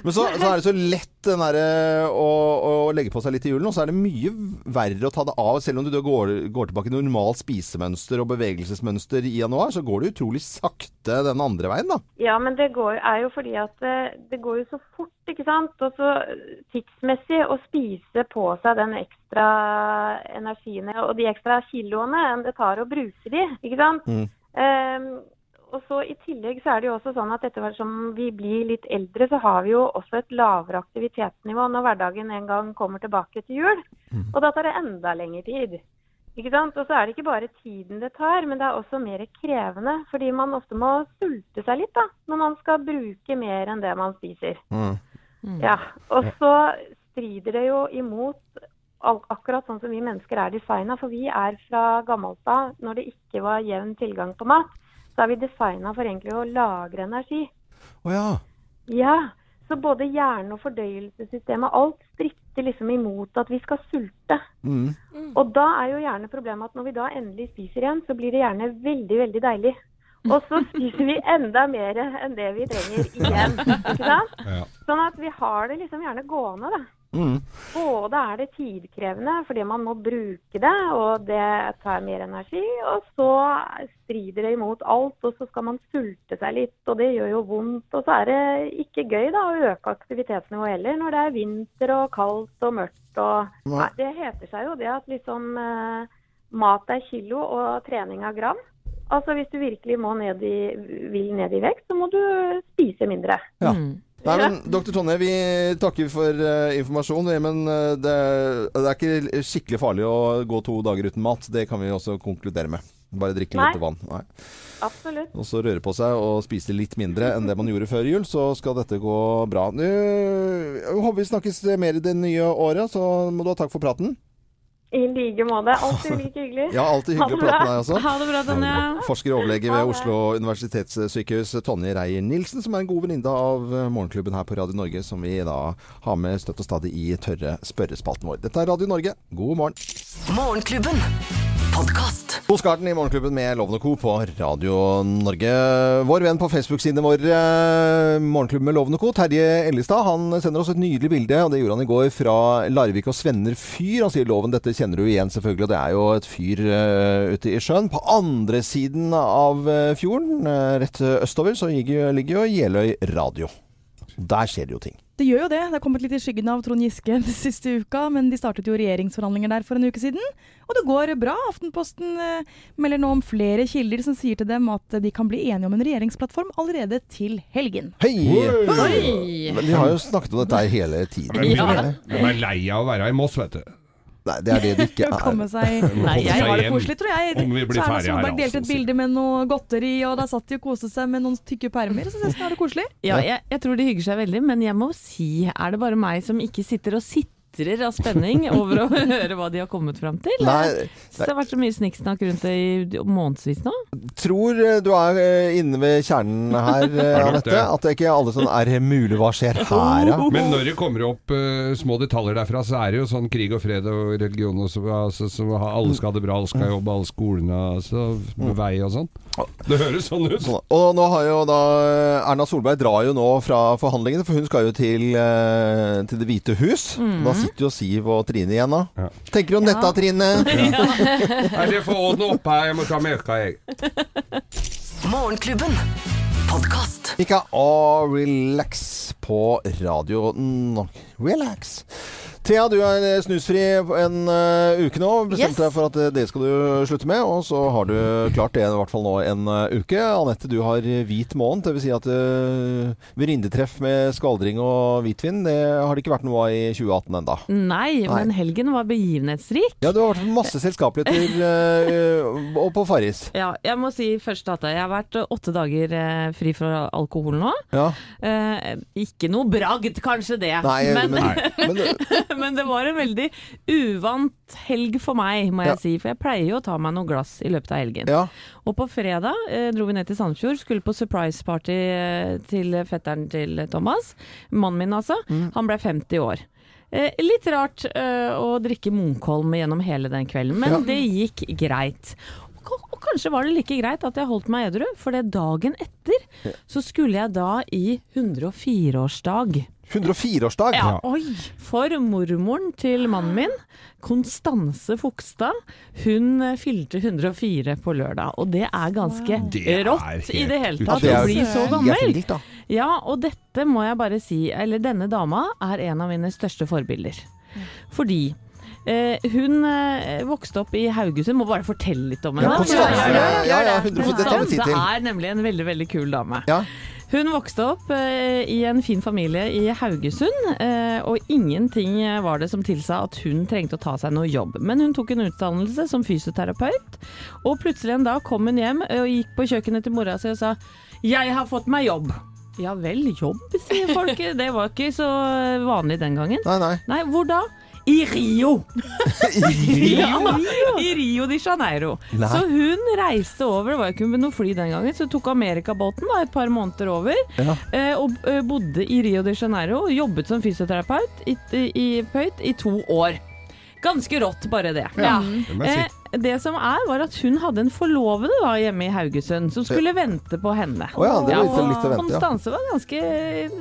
Men så, så er det så lett den derre å, å legge på seg litt i julen, og så er det mye verre å ta det av. Selv om du går, går tilbake til normalt spisemønster og bevegelsesmønster i januar, så går det utrolig sakte den andre veien, da. Ja, men det går, er jo fordi at det, det går jo så fort, ikke sant. Og så tidsmessig å spise på seg den ekstra energien og de ekstra kiloene enn det tar å bruke de, ikke sant. Mm. Um, og så I tillegg så er det jo også sånn at etter hvert som vi blir litt eldre, så har vi jo også et lavere aktivitetsnivå når hverdagen en gang kommer tilbake til jul. Og da tar det enda lengre tid. Ikke sant? Og så er det ikke bare tiden det tar, men det er også mer krevende. Fordi man ofte må sulte seg litt da, når man skal bruke mer enn det man spiser. Mm. Ja, Og så strider det jo imot akkurat sånn som vi mennesker er designa. For vi er fra gammelt av, når det ikke var jevn tilgang på mat, så er vi designa for egentlig å lagre energi. Å ja. Ja, så både hjernen og fordøyelsessystemet, alt stritter liksom imot at vi skal sulte. Mm. Og da er jo gjerne problemet at når vi da endelig spiser igjen, så blir det gjerne veldig, veldig deilig. Og så spiser vi enda mer enn det vi trenger igjen. Ikke sant? Ja. Sånn at vi har det liksom gjerne gående, da. Mm. Både er det tidkrevende fordi man må bruke det, og det tar mer energi. Og så strider det imot alt, og så skal man sulte seg litt, og det gjør jo vondt. Og så er det ikke gøy da å øke aktivitetsnivået heller når det er vinter og kaldt og mørkt. Og, Nei. Det heter seg jo det at liksom eh, mat er kilo og trening er gram. Altså Hvis du virkelig må ned i, vil ned i vekt, så må du spise mindre. Ja. Mm. Nei, men Dr. Tonje, vi takker for uh, informasjon. Men uh, det, det er ikke skikkelig farlig å gå to dager uten mat. Det kan vi også konkludere med. Bare drikke Nei. litt vann. Nei. Absolutt. Og så røre på seg og spise litt mindre enn det man gjorde før jul, så skal dette gå bra. Nå håper vi snakkes mer i det nye året, så må du ha takk for praten. I like måte. Alltid like hyggelig. Ja, alltid hyggelig å Ha prate med deg også. Ha det bra, Tonje. Forsker og overlege ved. Oslo universitetssykehus, Tonje Reier-Nilsen, som er en god venninne av eh, Morgenklubben her på Radio Norge, som vi da har med støtt og stadig i tørre spørrespalten vår. Dette er Radio Norge. God morgen. Morgenklubben. Podkast. God i Morgenklubben med Loven og Co. på Radio Norge. Vår venn på Facebook-siden vår, eh, Morgenklubben med Loven og Co., Terje Ellestad, han sender oss et nydelig bilde, og det gjorde han i går, fra Larvik og Svenner fyr. Han sier Loven, dette kjenner du igjen selvfølgelig, og det er jo et fyr uh, ute i sjøen. På andre siden av eh, fjorden, uh, rett østover, så ligger, ligger jo Jeløy radio. Der skjer det jo ting. Det gjør jo det. Det har kommet litt i skyggen av Trond Giske den siste uka, men de startet jo regjeringsforhandlinger der for en uke siden. Og det går bra. Aftenposten eh, melder nå om flere kilder som sier til dem at de kan bli enige om en regjeringsplattform allerede til helgen. Hei! Hei! Men de har jo snakket om dette hele tiden. Ja. de er lei av å være i Moss, vet du. Nei, det er det det ikke er. komme seg Nei, jeg har det koselig, tror jeg. Om vi blir så Erna Solberg delte et altså, bilde med noe godteri, og da satt de og koste seg med noen tykke permer. Så jeg det er koselig. Ja, jeg, jeg tror de hygger seg veldig, men jeg må si, er det bare meg som ikke sitter og sitrer av spenning over å høre hva de har kommet fram til? Nei, det har vært så mye snikksnakk rundt det i månedsvis nå. tror eh, du er eh, inne ved kjernen her, eh, Anette. At det ikke er alle sånn Er det mulig? Hva skjer her, da? Men når det kommer opp uh, små detaljer derfra, så er det jo sånn krig og fred og religion og så, altså, så har- alle skal ha det bra, alle skal jobbe, alle skolene altså, med vei og sånn. Det høres sånn ut. Sånn. Og nå har jo da Erna Solberg drar jo nå fra forhandlingene, for hun skal jo til, uh, til Det hvite hus. Da sitter jo Siv og Trine igjen, da. Ja. Tenker du om dette, Trine? Nei, det får ordne opp her, jeg må ta melka, jeg. Morgenklubben. Podcast. Ikke å relax på radio. Relax. Thea, du er eh, snusfri en uh, uke nå. Bestemte Yes. deg for at eh, det skal du slutte med, og så har du klart det i hvert fall nå en uh, uke. Anette, du har hvit måned, dvs. Si at uh, vrindetreff med skvaldring og hvitvin, det har det ikke vært noe av i 2018 enda. Nei, men helgen var begivenhetsrik. Ja, du har vært masse selskapeligheter uh, og på Farris. Ja, jeg må si først at jeg har vært åtte dager fri fra alkohol nå. Ja. Ikke noe bragd, kanskje det. Nei, men, men, men, Men det var en veldig uvant helg for meg, må jeg Ja. si. For jeg pleier jo å ta meg noen glass i løpet av helgen. Ja. Og på fredag eh, dro vi ned til Sandefjord, skulle på surprise party eh, til fetteren til Thomas. Mannen min, altså. Han ble 50 år. Eh, litt rart eh, å drikke Munkholm gjennom hele den kvelden, men Ja. det gikk greit. Og kanskje var det like greit at jeg holdt meg edru, for det dagen etter så skulle jeg da i 104-årsdag. 104-årsdag. Ja. Oi! For mormoren til mannen min, Konstanse Fogstad, hun eh, fylte 104 på lørdag. Og det er ganske Det er rått helt i det hele tatt det å bli så gammel. Ja, og dette må jeg bare si, eller denne dama er en av mine største forbilder. Fordi eh, hun eh, vokste opp i Haugesund, må bare fortelle litt om henne. Ja, Konstanse. Ja, ja, ja. Ja, ja, 100 Dette har vi tid til. er nemlig en veldig, veldig kul dame. Hun vokste opp eh, i en fin familie i Haugesund, eh, og ingenting var det som tilsa at hun trengte å ta seg noe jobb. Men hun tok en utdannelse som fysioterapeut, og plutselig en dag kom hun hjem eh, og gikk på kjøkkenet til mora si og sa 'Jeg har fått meg jobb'. Ja vel, jobb, sier folk. Det var ikke så vanlig den gangen. Nei, nei. Nei, hvor da? I Rio! I Ja, I Rio de Janeiro. Nei. Så hun reiste over, det var ikke noe fly den gangen, så tok amerikabåten da, et par måneder over. Ja. eh, Og eh, bodde i Rio de Janeiro og jobbet som fysioterapeut i, i, i, i to år. Ganske rått, bare det. Ja. Eh, det som er, var at hun hadde en forlovede da hjemme i Haugesund, som skulle vente på henne. Oh, ja, det var litt, litt å vente, ja. Konstanse var ganske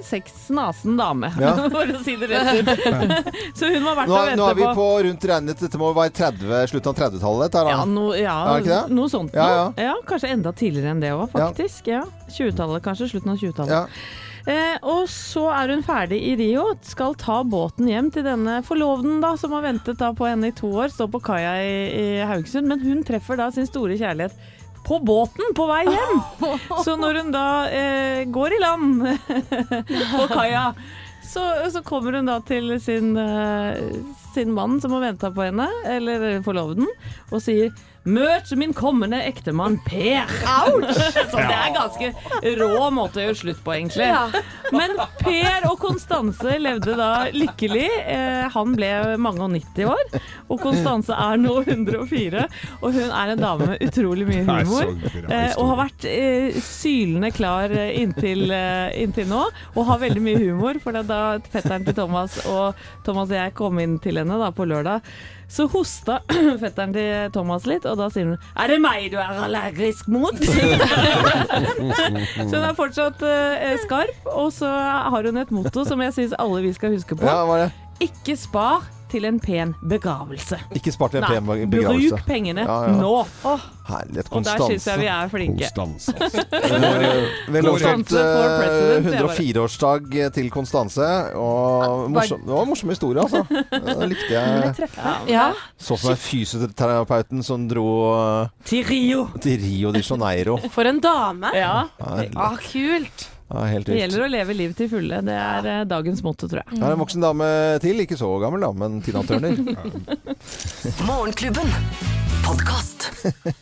sexnasen dame, Ja. for å si det rett ut. Så hun var verdt Nå, å vente på. nå er vi på. rundt regnet Dette må være 30, slutten av 30-tallet. dette her, da. Ja, no, ja, noe sånt. Ja, kanskje enda tidligere enn det òg, faktisk. Ja. 20-tallet, kanskje. Slutten av 20-tallet. Eh, og så er hun ferdig i Rio, skal ta båten hjem til denne forloveden da, som har ventet da på henne i to år, står på kaia i, i Haugesund, men hun treffer da sin store kjærlighet på båten på vei hjem. Så når hun da eh, går i land på kaia, så, så kommer hun da til sin, eh, sin mann som har venta på henne, eller forloveden, og sier Møt min kommende ektemann Per. Så det er ganske rå måte å gjøre slutt på, egentlig. Men Per og Konstanse levde da lykkelig. Eh, han ble mange og 90 år, og Konstanse er nå 104. Og hun er en dame med utrolig mye humor. Eh, og har vært eh, sylende klar inntil, inntil nå, og har veldig mye humor. For da fetteren til Thomas og Thomas og jeg kom inn til henne da på lørdag, så hosta fetteren til Thomas litt, og da sier hun 'Er det meg du er allergisk mot?' så hun er fortsatt eh, skarp, og så har hun et motto som jeg syns alle vi skal huske på. ja, hva det? Ikke spar til en pen begravelse. Ikke spart til en Nei, pen begravelse. bruk pengene Ja, ja. nå. Herlighet, Og der syns jeg vi er flinke. Konstanse. Eh, Vel overstått bare. 104-årsdag til Konstanse. Og morsom, det var en morsom historie, altså. Det likte jeg. Ja. Så for meg fysioterapeuten som dro eh, Til Rio! til Rio de Janeiro. For en dame. Ja. Ah, kult. Ja, helt Det gjelder å leve livet til fulle. Det er ja. dagens motto, tror jeg. Det er en voksen dame til, ikke så gammel da, men Tina Turner. Morgenklubben.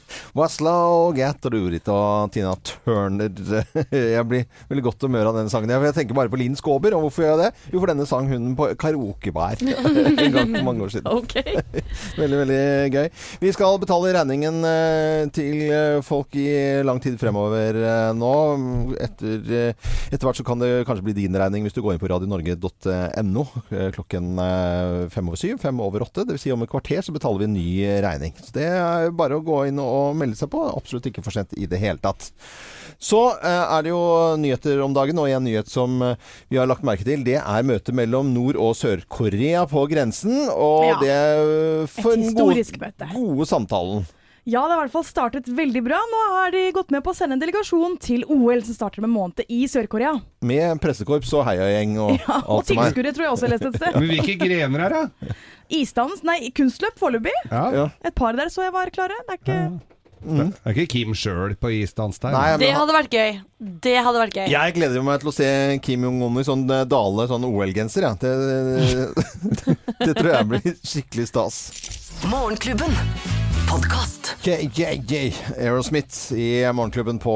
Podkast. Wasla og Rurit og Tina Turner. Jeg blir veldig godt humør av denne sangen. Jeg tenker bare på Linn Skåber, og hvorfor gjør jeg det? Jo, for denne sang hun på karaokebær en gang for mange år siden. Okay. Veldig, veldig gøy. Vi skal betale regningen eh, til eh, folk i lang tid fremover eh, nå. Etter, etter hvert så kan det kanskje bli din regning hvis du går inn på radionorge.no klokken fem over syv, fem over åtte. Dvs. Si om et kvarter så betaler vi en ny regning. Så det er bare å gå inn og melde seg på. Absolutt ikke for sent i det hele tatt. Så eh, er det jo nyheter om dagen, og en nyhet som eh, vi har lagt merke til, det er møtet mellom Nord- og Sør-Korea på grensen. Og Ja. det er for den gode, gode samtalen. Ja, det har i hvert fall startet veldig bra. Nå har de gått med på å sende en delegasjon til OL, som starter med måned i Sør-Korea. Med pressekorps og heiagjeng og Ja, og alt som er. Og tilskuere tror jeg også jeg leste et sted. Men hvilke grener er det? Isdans, nei, kunstløp foreløpig. Ja. Ja. Et par der så jeg var klare. Det er ikke Det er ikke Kim sjøl på isdans der? Nei, Det hadde vært gøy. Det hadde vært gøy. jeg gleder meg til å se Kim Jong-un i sånn eh, dale sånn OL-genser. Ja. Det, det tror jeg blir skikkelig stas. Morgenklubben. Podkast. KJJ Aerosmith i Morgenklubben på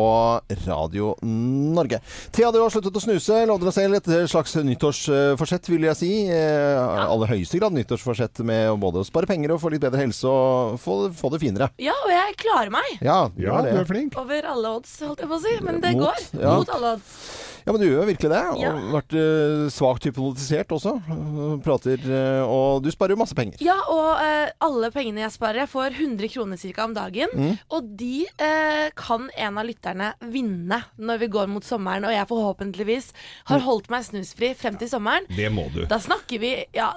Radio Norge. Thea, du har sluttet å snuse. Lovde deg selv et slags nyttårsforsett, vil jeg si. Ja. aller høyeste grad nyttårsforsett med både å spare penger og få litt bedre helse og få, få det finere. Ja, og jeg klarer meg. Ja, du Ja, har du er flink. Over alle odds, holdt jeg på å si. Men det Mot, går. ja. Mot alle odds. Ja, men du gjør jo virkelig det. Og Ja. vært eh, svakt hypnotisert også. Eh, Prater eh, Og du sparer jo masse penger. Ja, og uh, alle pengene jeg sparer, jeg får 100 kroner ca. om dagen. Mm. Og de uh, kan en av lytterne vinne når vi går mot sommeren, og jeg forhåpentligvis har Mm. holdt meg snusfri frem til sommeren. Det må du. Da snakker vi ja,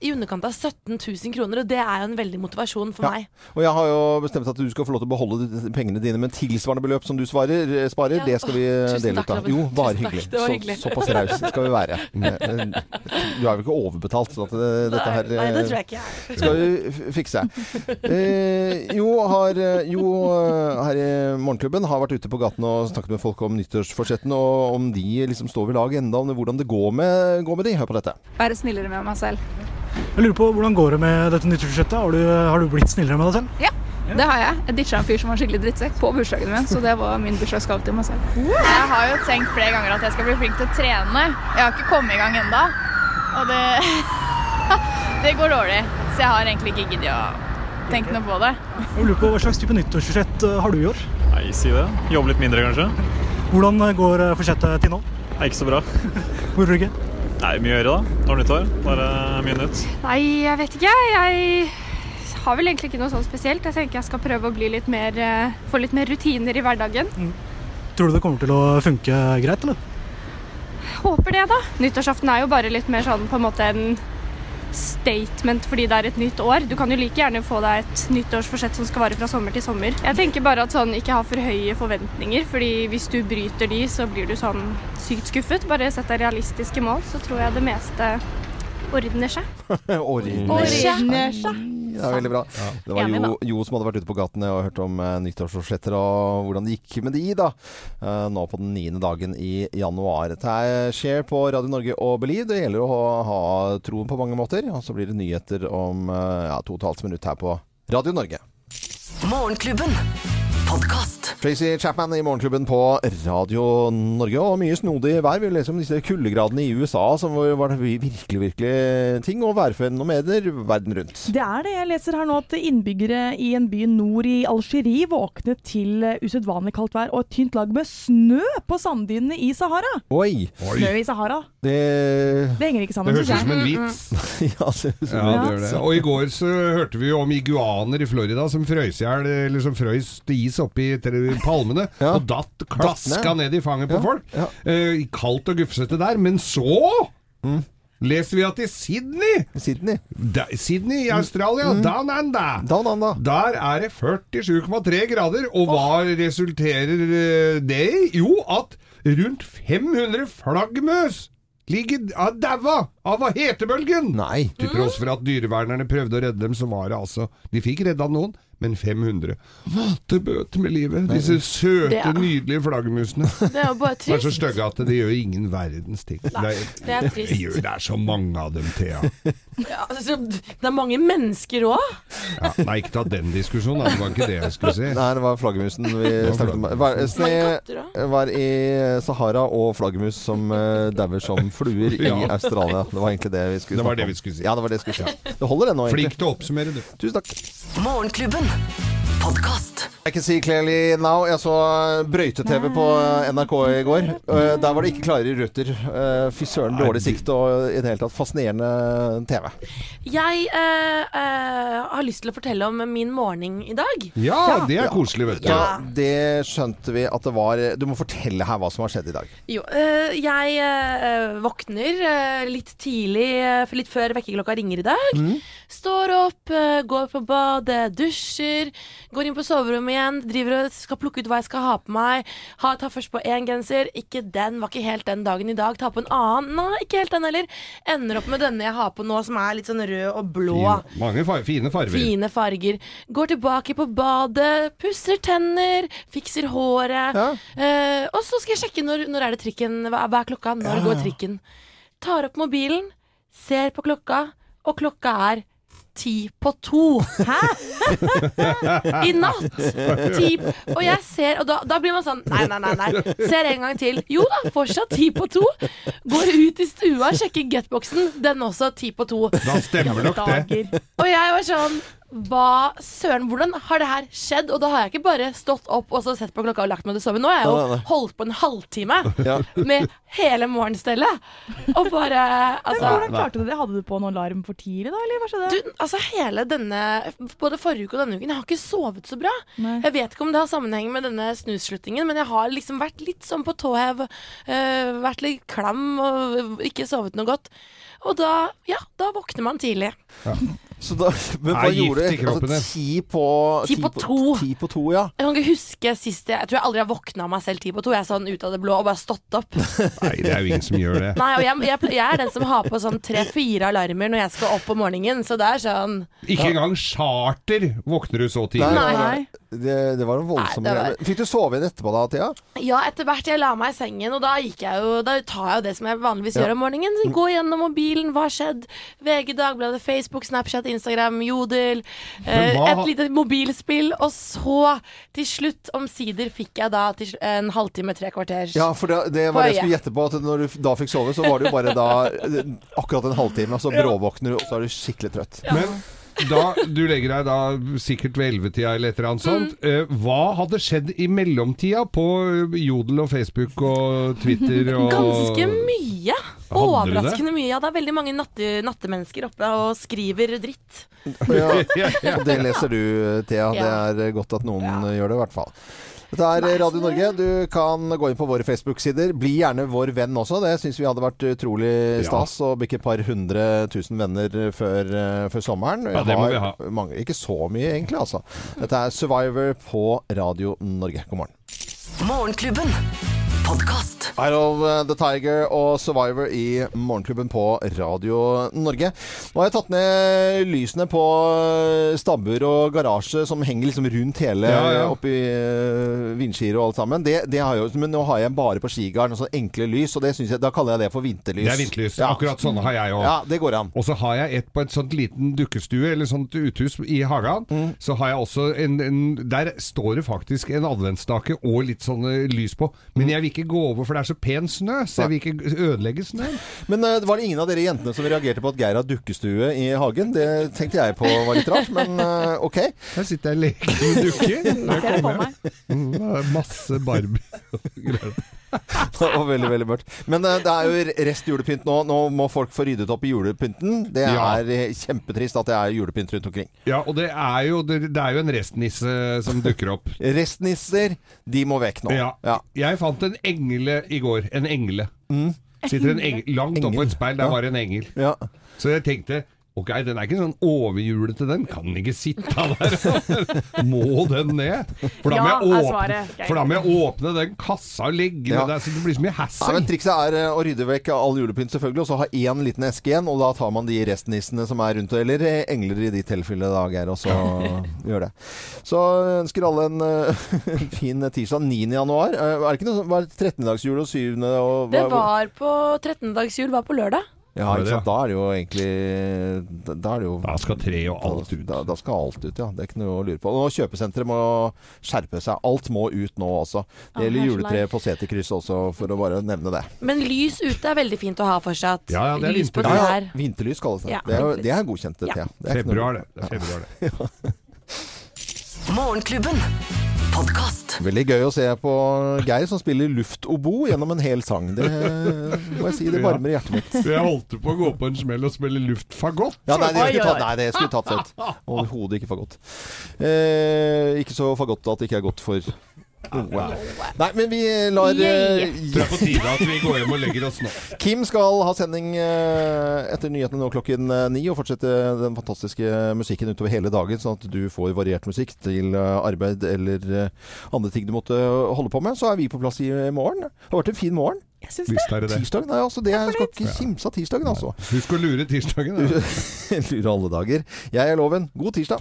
i underkant av 17 000 kroner, og det er jo en veldig motivasjon for Ja. meg. Og jeg har jo bestemt at du skal få lov til å beholde pengene dine med tilsvarende beløp som du svarer, sparer. Ja. Det skal vi eh, dele takk, ut av. Jo, bare Tusen takk. hyggelig. Det var Så, hyggelig. såpass raus skal vi være. Eh, Du er jo ikke overbetalt, så at det, dette her Nei, det eh, tror jeg ikke skal vi fikse. Eh, jo, har, eh, jo, eh, her i Morgenklubben har vært ute på gaten og snakket med folk om nyttårsforsettene, og om de liksom står ved lag enda, om hvordan det går med, går med de. Hør på dette. Være snillere med meg selv. Jeg lurer på, Hvordan går det med dette nyttårsforsettet? Har, du- har du blitt snillere med deg selv? Det har jeg. Jeg ditcha en fyr som var skikkelig drittsekk på bursdagen min, så det var min bursdagsgave til meg selv. Jeg har jo tenkt flere ganger at jeg skal bli flink til å trene. Jeg har ikke kommet i gang ennå. Og det Det går dårlig. Så jeg har egentlig ikke giddet å tenke noe på det. Jeg lurer på, Hva slags type nyttårsforsett eh, har du i år? Nei, si det. Jobbe litt mindre, kanskje. Hvordan eh, går eh, forsettet til nå? Nei, ikke så bra. Hvorfor ikke? Nei, mye å gjøre, da. Når nyttår. Bare mye nytt. Nei, jeg vet ikke. Jeg har vel egentlig ikke noe sånn spesielt. Jeg tenker jeg skal prøve å bli litt mer, eh, få litt mer rutiner i hverdagen. Tror du det kommer til å funke greit, eller? Håper det, da. Nyttårsaften er jo bare litt mer sånn på en måte en statement fordi det er et nytt år. Du kan jo like gjerne få deg et nyttårsforsett som skal vare fra sommer til sommer. Jeg tenker bare at sånn ikke ha for høye forventninger, fordi hvis du bryter de, så blir du sånn sykt skuffet. Bare sett deg realistiske mål, så tror jeg det meste ordner seg. Ordner seg. Det er veldig bra. Det var jo, jo som hadde vært ute på gatene og hørt om eh, nyttårsforsetter og hvordan det gikk med de, da. Eh, nå på den niende dagen i januar. Dette er skjer på Radio Norge og Believe. Det gjelder å ha, ha troen på mange måter. Og så blir det nyheter om eh, ja, to og et halvt minutt her på Radio Norge. Morgenklubben. Podkast. Tracy Chapman i Morgenklubben på Radio Norge. Og mye snodig vær. Vi leser om disse kuldegradene i USA som var virkelig, virkelig ting. Og værfenomener verden rundt. Det er det. Jeg leser her nå at innbyggere i en by nord i Algerie våknet til usedvanlig kaldt vær og et tynt lag med snø på sanddynene i Sahara. Oi! Snø i Sahara. Det Det henger ikke sammen, Det høres ut som en vits. ja, det, Ja, det gjør det. Og i går så hørte vi jo om iguaner i Florida som frøys i hjel, eller som frøys til is oppi palmene, Ja. og datt klaska ned. ned i fanget på folk. Eh, kaldt og gufsete der. Men så leser vi at i Sydney Sydney. da, Sydney i Australia, under, Down under. der er det 47,3 grader. Og hva resulterer eh, det i? Jo, at rundt 500 flaggermus ligger av daua av hetebølgen. Nei. Til tross for at dyrevernerne prøvde å redde dem, så var det altså De fikk redda noen, men 500 måtte bøte med livet. Disse søte, Det er- nydelige flaggermusene. Det er jo bare De er så trist. stygge at det gjør ingen verdens ting. Nei, det er trist. Det, gjør, det er så mange av dem, Thea. Ja, altså, det er mange mennesker òg. Ja, nei, ikke ta den diskusjonen, da. det var ikke det jeg skulle si. Nei, det var flaggermusen vi snakket om. Var, sne var i Sahara og flaggermus som uh, dauer som fluer i. Australia. Det var egentlig det vi skulle Det var det vi skulle si. Ja, det var det vi skulle si. Det holder det nå, Flink til å oppsummere, du. Tusen takk. Morgenklubben. Podkast. I can see clearly now. Jeg så brøyte-TV på NRK i går. Eh, Der var det ikke klare røtter. Eh, Fy søren, dårlig sikt og i det hele tatt fascinerende TV. Jeg eh, eh, har lyst til å fortelle om min morgen i dag. Ja, det er koselig, vet du. Ja, det skjønte vi at det var Du må fortelle her hva som har skjedd i dag. Jo, eh, jeg eh, våkner eh, litt tidlig, eh, litt før vekkerklokka ringer i dag. Står opp, eh, går på badet, dusjer, går inn på soverommet igjen, driver og skal plukke ut hva jeg skal ha på meg. Ha, tar først på én genser, ikke den, var ikke helt den dagen i dag. Ta på en annen, nei, ikke helt den heller. Ender opp med denne jeg har på nå, som er litt sånn rød og blå. Fine, mange far fine farger. Fine farger. Går tilbake på badet, pusser tenner, fikser håret. Eh, og så skal jeg sjekke når, når er det trikken Hva, hva er klokka? Når Ja. går trikken? Tar opp mobilen, ser på klokka, og klokka er ti på to. Hæ?! I natt! Ti Og jeg ser Og da, da blir man sånn Nei, nei, nei. nei Ser en gang til. Jo da, fortsatt ti på to. Går ut i stua, sjekker getboxen. Den også ti på to. Da stemmer nok det. Og jeg var sånn hva søren, hvordan har det her skjedd? Og da har jeg ikke bare stått opp og så sett på klokka og lagt meg til å sove. Nå har jeg jo holdt på en halvtime Ja. med hele morgenstellet. Og bare Men altså, hvordan klarte du det? Hadde du på noen alarm for tidlig, da? Eller hva skjedde? du, altså hele denne Både forrige uke og denne uken Jeg har ikke sovet så bra Nei. Jeg vet ikke om det har sammenheng med denne snusslutningen Men jeg har liksom vært litt sånn på tåhev Uh, Vært litt klam Og ikke sovet noe godt Og da, ja, da våkner man tidlig Så da, men hva gjorde du? Altså, ti på Ti på to. Ti på to, ja. Jeg kan ikke huske sist jeg, jeg tror jeg aldri har våknet av meg selv ti på to Jeg er sånn ut av det blå og bare stått opp Nei, det er jo ingen som gjør det. Nei, og jeg, jeg, jeg er den som har på sånn tre-fire alarmer Når jeg skal opp om morgenen Så det er sånn Ikke engang charter våkner du så tidlig. Nei, nei, nei. Det, det var en voldsom var- greie. Fikk du sove igjen etterpå da, Thea? Ja, etter hvert jeg la meg i sengen, og da gikk jeg jo Da tar jeg jo det som jeg vanligvis Ja. gjør om morgenen. Så Gå gjennom mobilen, hva har skjedd? VG, Dagbladet, Facebook, Snapchat, Instagram, Jodel. Eh, hva et lite mobilspill. Og så, til slutt, omsider, fikk jeg da til, en halvtime, tre kvarters Ja, for det, det var det jeg skulle gjette på. At når du da fikk sove, så var det jo bare da eh, akkurat en halvtime. og Så bråvåkner du, og så er du skikkelig trøtt. Men da, du legger deg da sikkert ved ellevetida eller et eller annet sånt. Mm. Eh, hva hadde skjedd i mellomtida på Jodel og Facebook og Twitter og Ganske mye. Overraskende mye. Ja, det er veldig mange natte, nattemennesker oppe og skriver dritt. Ja, det leser du, Thea. Ja. Det er godt at noen gjør det, i hvert fall. Dette er Radio Norge. Du kan gå inn på våre Facebook-sider. Bli gjerne vår venn også. Det syns vi hadde vært utrolig stas å bikke et par hundre tusen venner før, eh, før sommeren. Ja, det må vi ha. Mange, ikke så mye, egentlig, altså. Dette er Survivor på Radio Norge. God morgen. Morgenklubben. Podkast. I Love uh, the Tiger og Survivor i Morgenklubben på Radio Norge. Nå har jeg tatt ned lysene på uh, stabbur og garasje som henger liksom rundt hele Ja, ja. oppi vindskiret og alt sammen. Det, det har jeg, men nå har jeg bare på skigarden sånne enkle lys, og det jeg, da kaller jeg det for vinterlys. Det er vinterlys. Ja. Akkurat sånne har jeg òg. Ja, det går an. Og så har jeg et på et sånt liten dukkestue, eller sånt uthus i hagen. Mm. Så har jeg også en, en Der står det faktisk en adventsstake og litt sånne lys på. Men jeg vil ikke gå over, for det er så pen snø, så jeg vil ikke ødelegge snøen. Men uh, var det ingen av dere jentene som reagerte på at Geir har dukkestue i hagen? Det tenkte jeg på var litt rart, men uh, ok. Her sitter jeg og leker med dukker. Mm, Masse Barbie og. Det veldig, veldig mørkt. Men eh, det er jo rest julepynt nå. Nå må folk få ryddet opp i julepynten. Det er ja. kjempetrist at det er julepynt rundt omkring. Ja, og det er jo, det, det er jo en restnisse som dukker opp. Restnisser, de må vekk nå. Ja. Jeg fant en engle i går. En engle. Sitter en engel, langt oppå et speil, der Ja. var en engel. Ja. Så jeg tenkte Ok, den er ikke sånn overhjulete, den. Kan den ikke sitte der? må den ned? For da, må Ja, jeg er åpne, for da må jeg åpne den kassa og legge Ja. den der, så det blir så mye hassle. men Trikset er eh, å rydde vekk all julepynt, selvfølgelig, og så ha én liten eske igjen. Og da tar man de restnissene som er rundt, eller eh, engler i de tilfellene, da, Geir, og så gjør det. Så ønsker alle en uh, fin tirsdag 9. januar. Uh, Er det ikke noe var det 13-dagsjul og 7. Og, Det var på 13-dagsjul, var på lørdag. Ja, ikke sant? Da er det jo egentlig Da, er jo Da skal tre og alt ut. Da, da skal alt ut, ja. Det er ikke noe å lure på. Og kjøpesenteret må skjerpe seg. Alt må ut nå også. Det gjelder juletreet er på seterkrysset også, for å bare nevne det. Men lys ute er veldig fint å ha fortsatt. Ja, ja, det er lys på. Ja, ja. Vinterlys kalles det. Ja, det, er, jo- det er godkjent, det. Ja. Det er Februar, det. det, er februar, det. Morgenklubben. Podkast. Veldig gøy å se på Geir som spiller luftobo gjennom en hel sang. Det må jeg si, det varmer hjertet mitt. Jeg holdt på å gå på en smell og spille luftfagott. Ja, nei, det skulle tatt, nei, det skulle tatt ut. Overhodet ikke fagott. Eh, ikke så fagott at det ikke er godt for noe. Nei, men vi lar yeah. Tror det er på tide at vi går hjem og legger oss nå. Kim skal ha sending eh, etter nyhetene nå klokken eh, ni, og fortsette den fantastiske musikken utover hele dagen, sånn at du får variert musikk til eh, arbeid eller eh, andre ting du måtte holde på med. Så er vi på plass i morgen. Det har vært en fin morgen. Jeg syns det. Tirsdagen, nei, altså, det jeg skal ikke kimse av tirsdagen, altså. Husk å lure tirsdagen. da. Lure alle dager. Jeg er Loven. God tirsdag.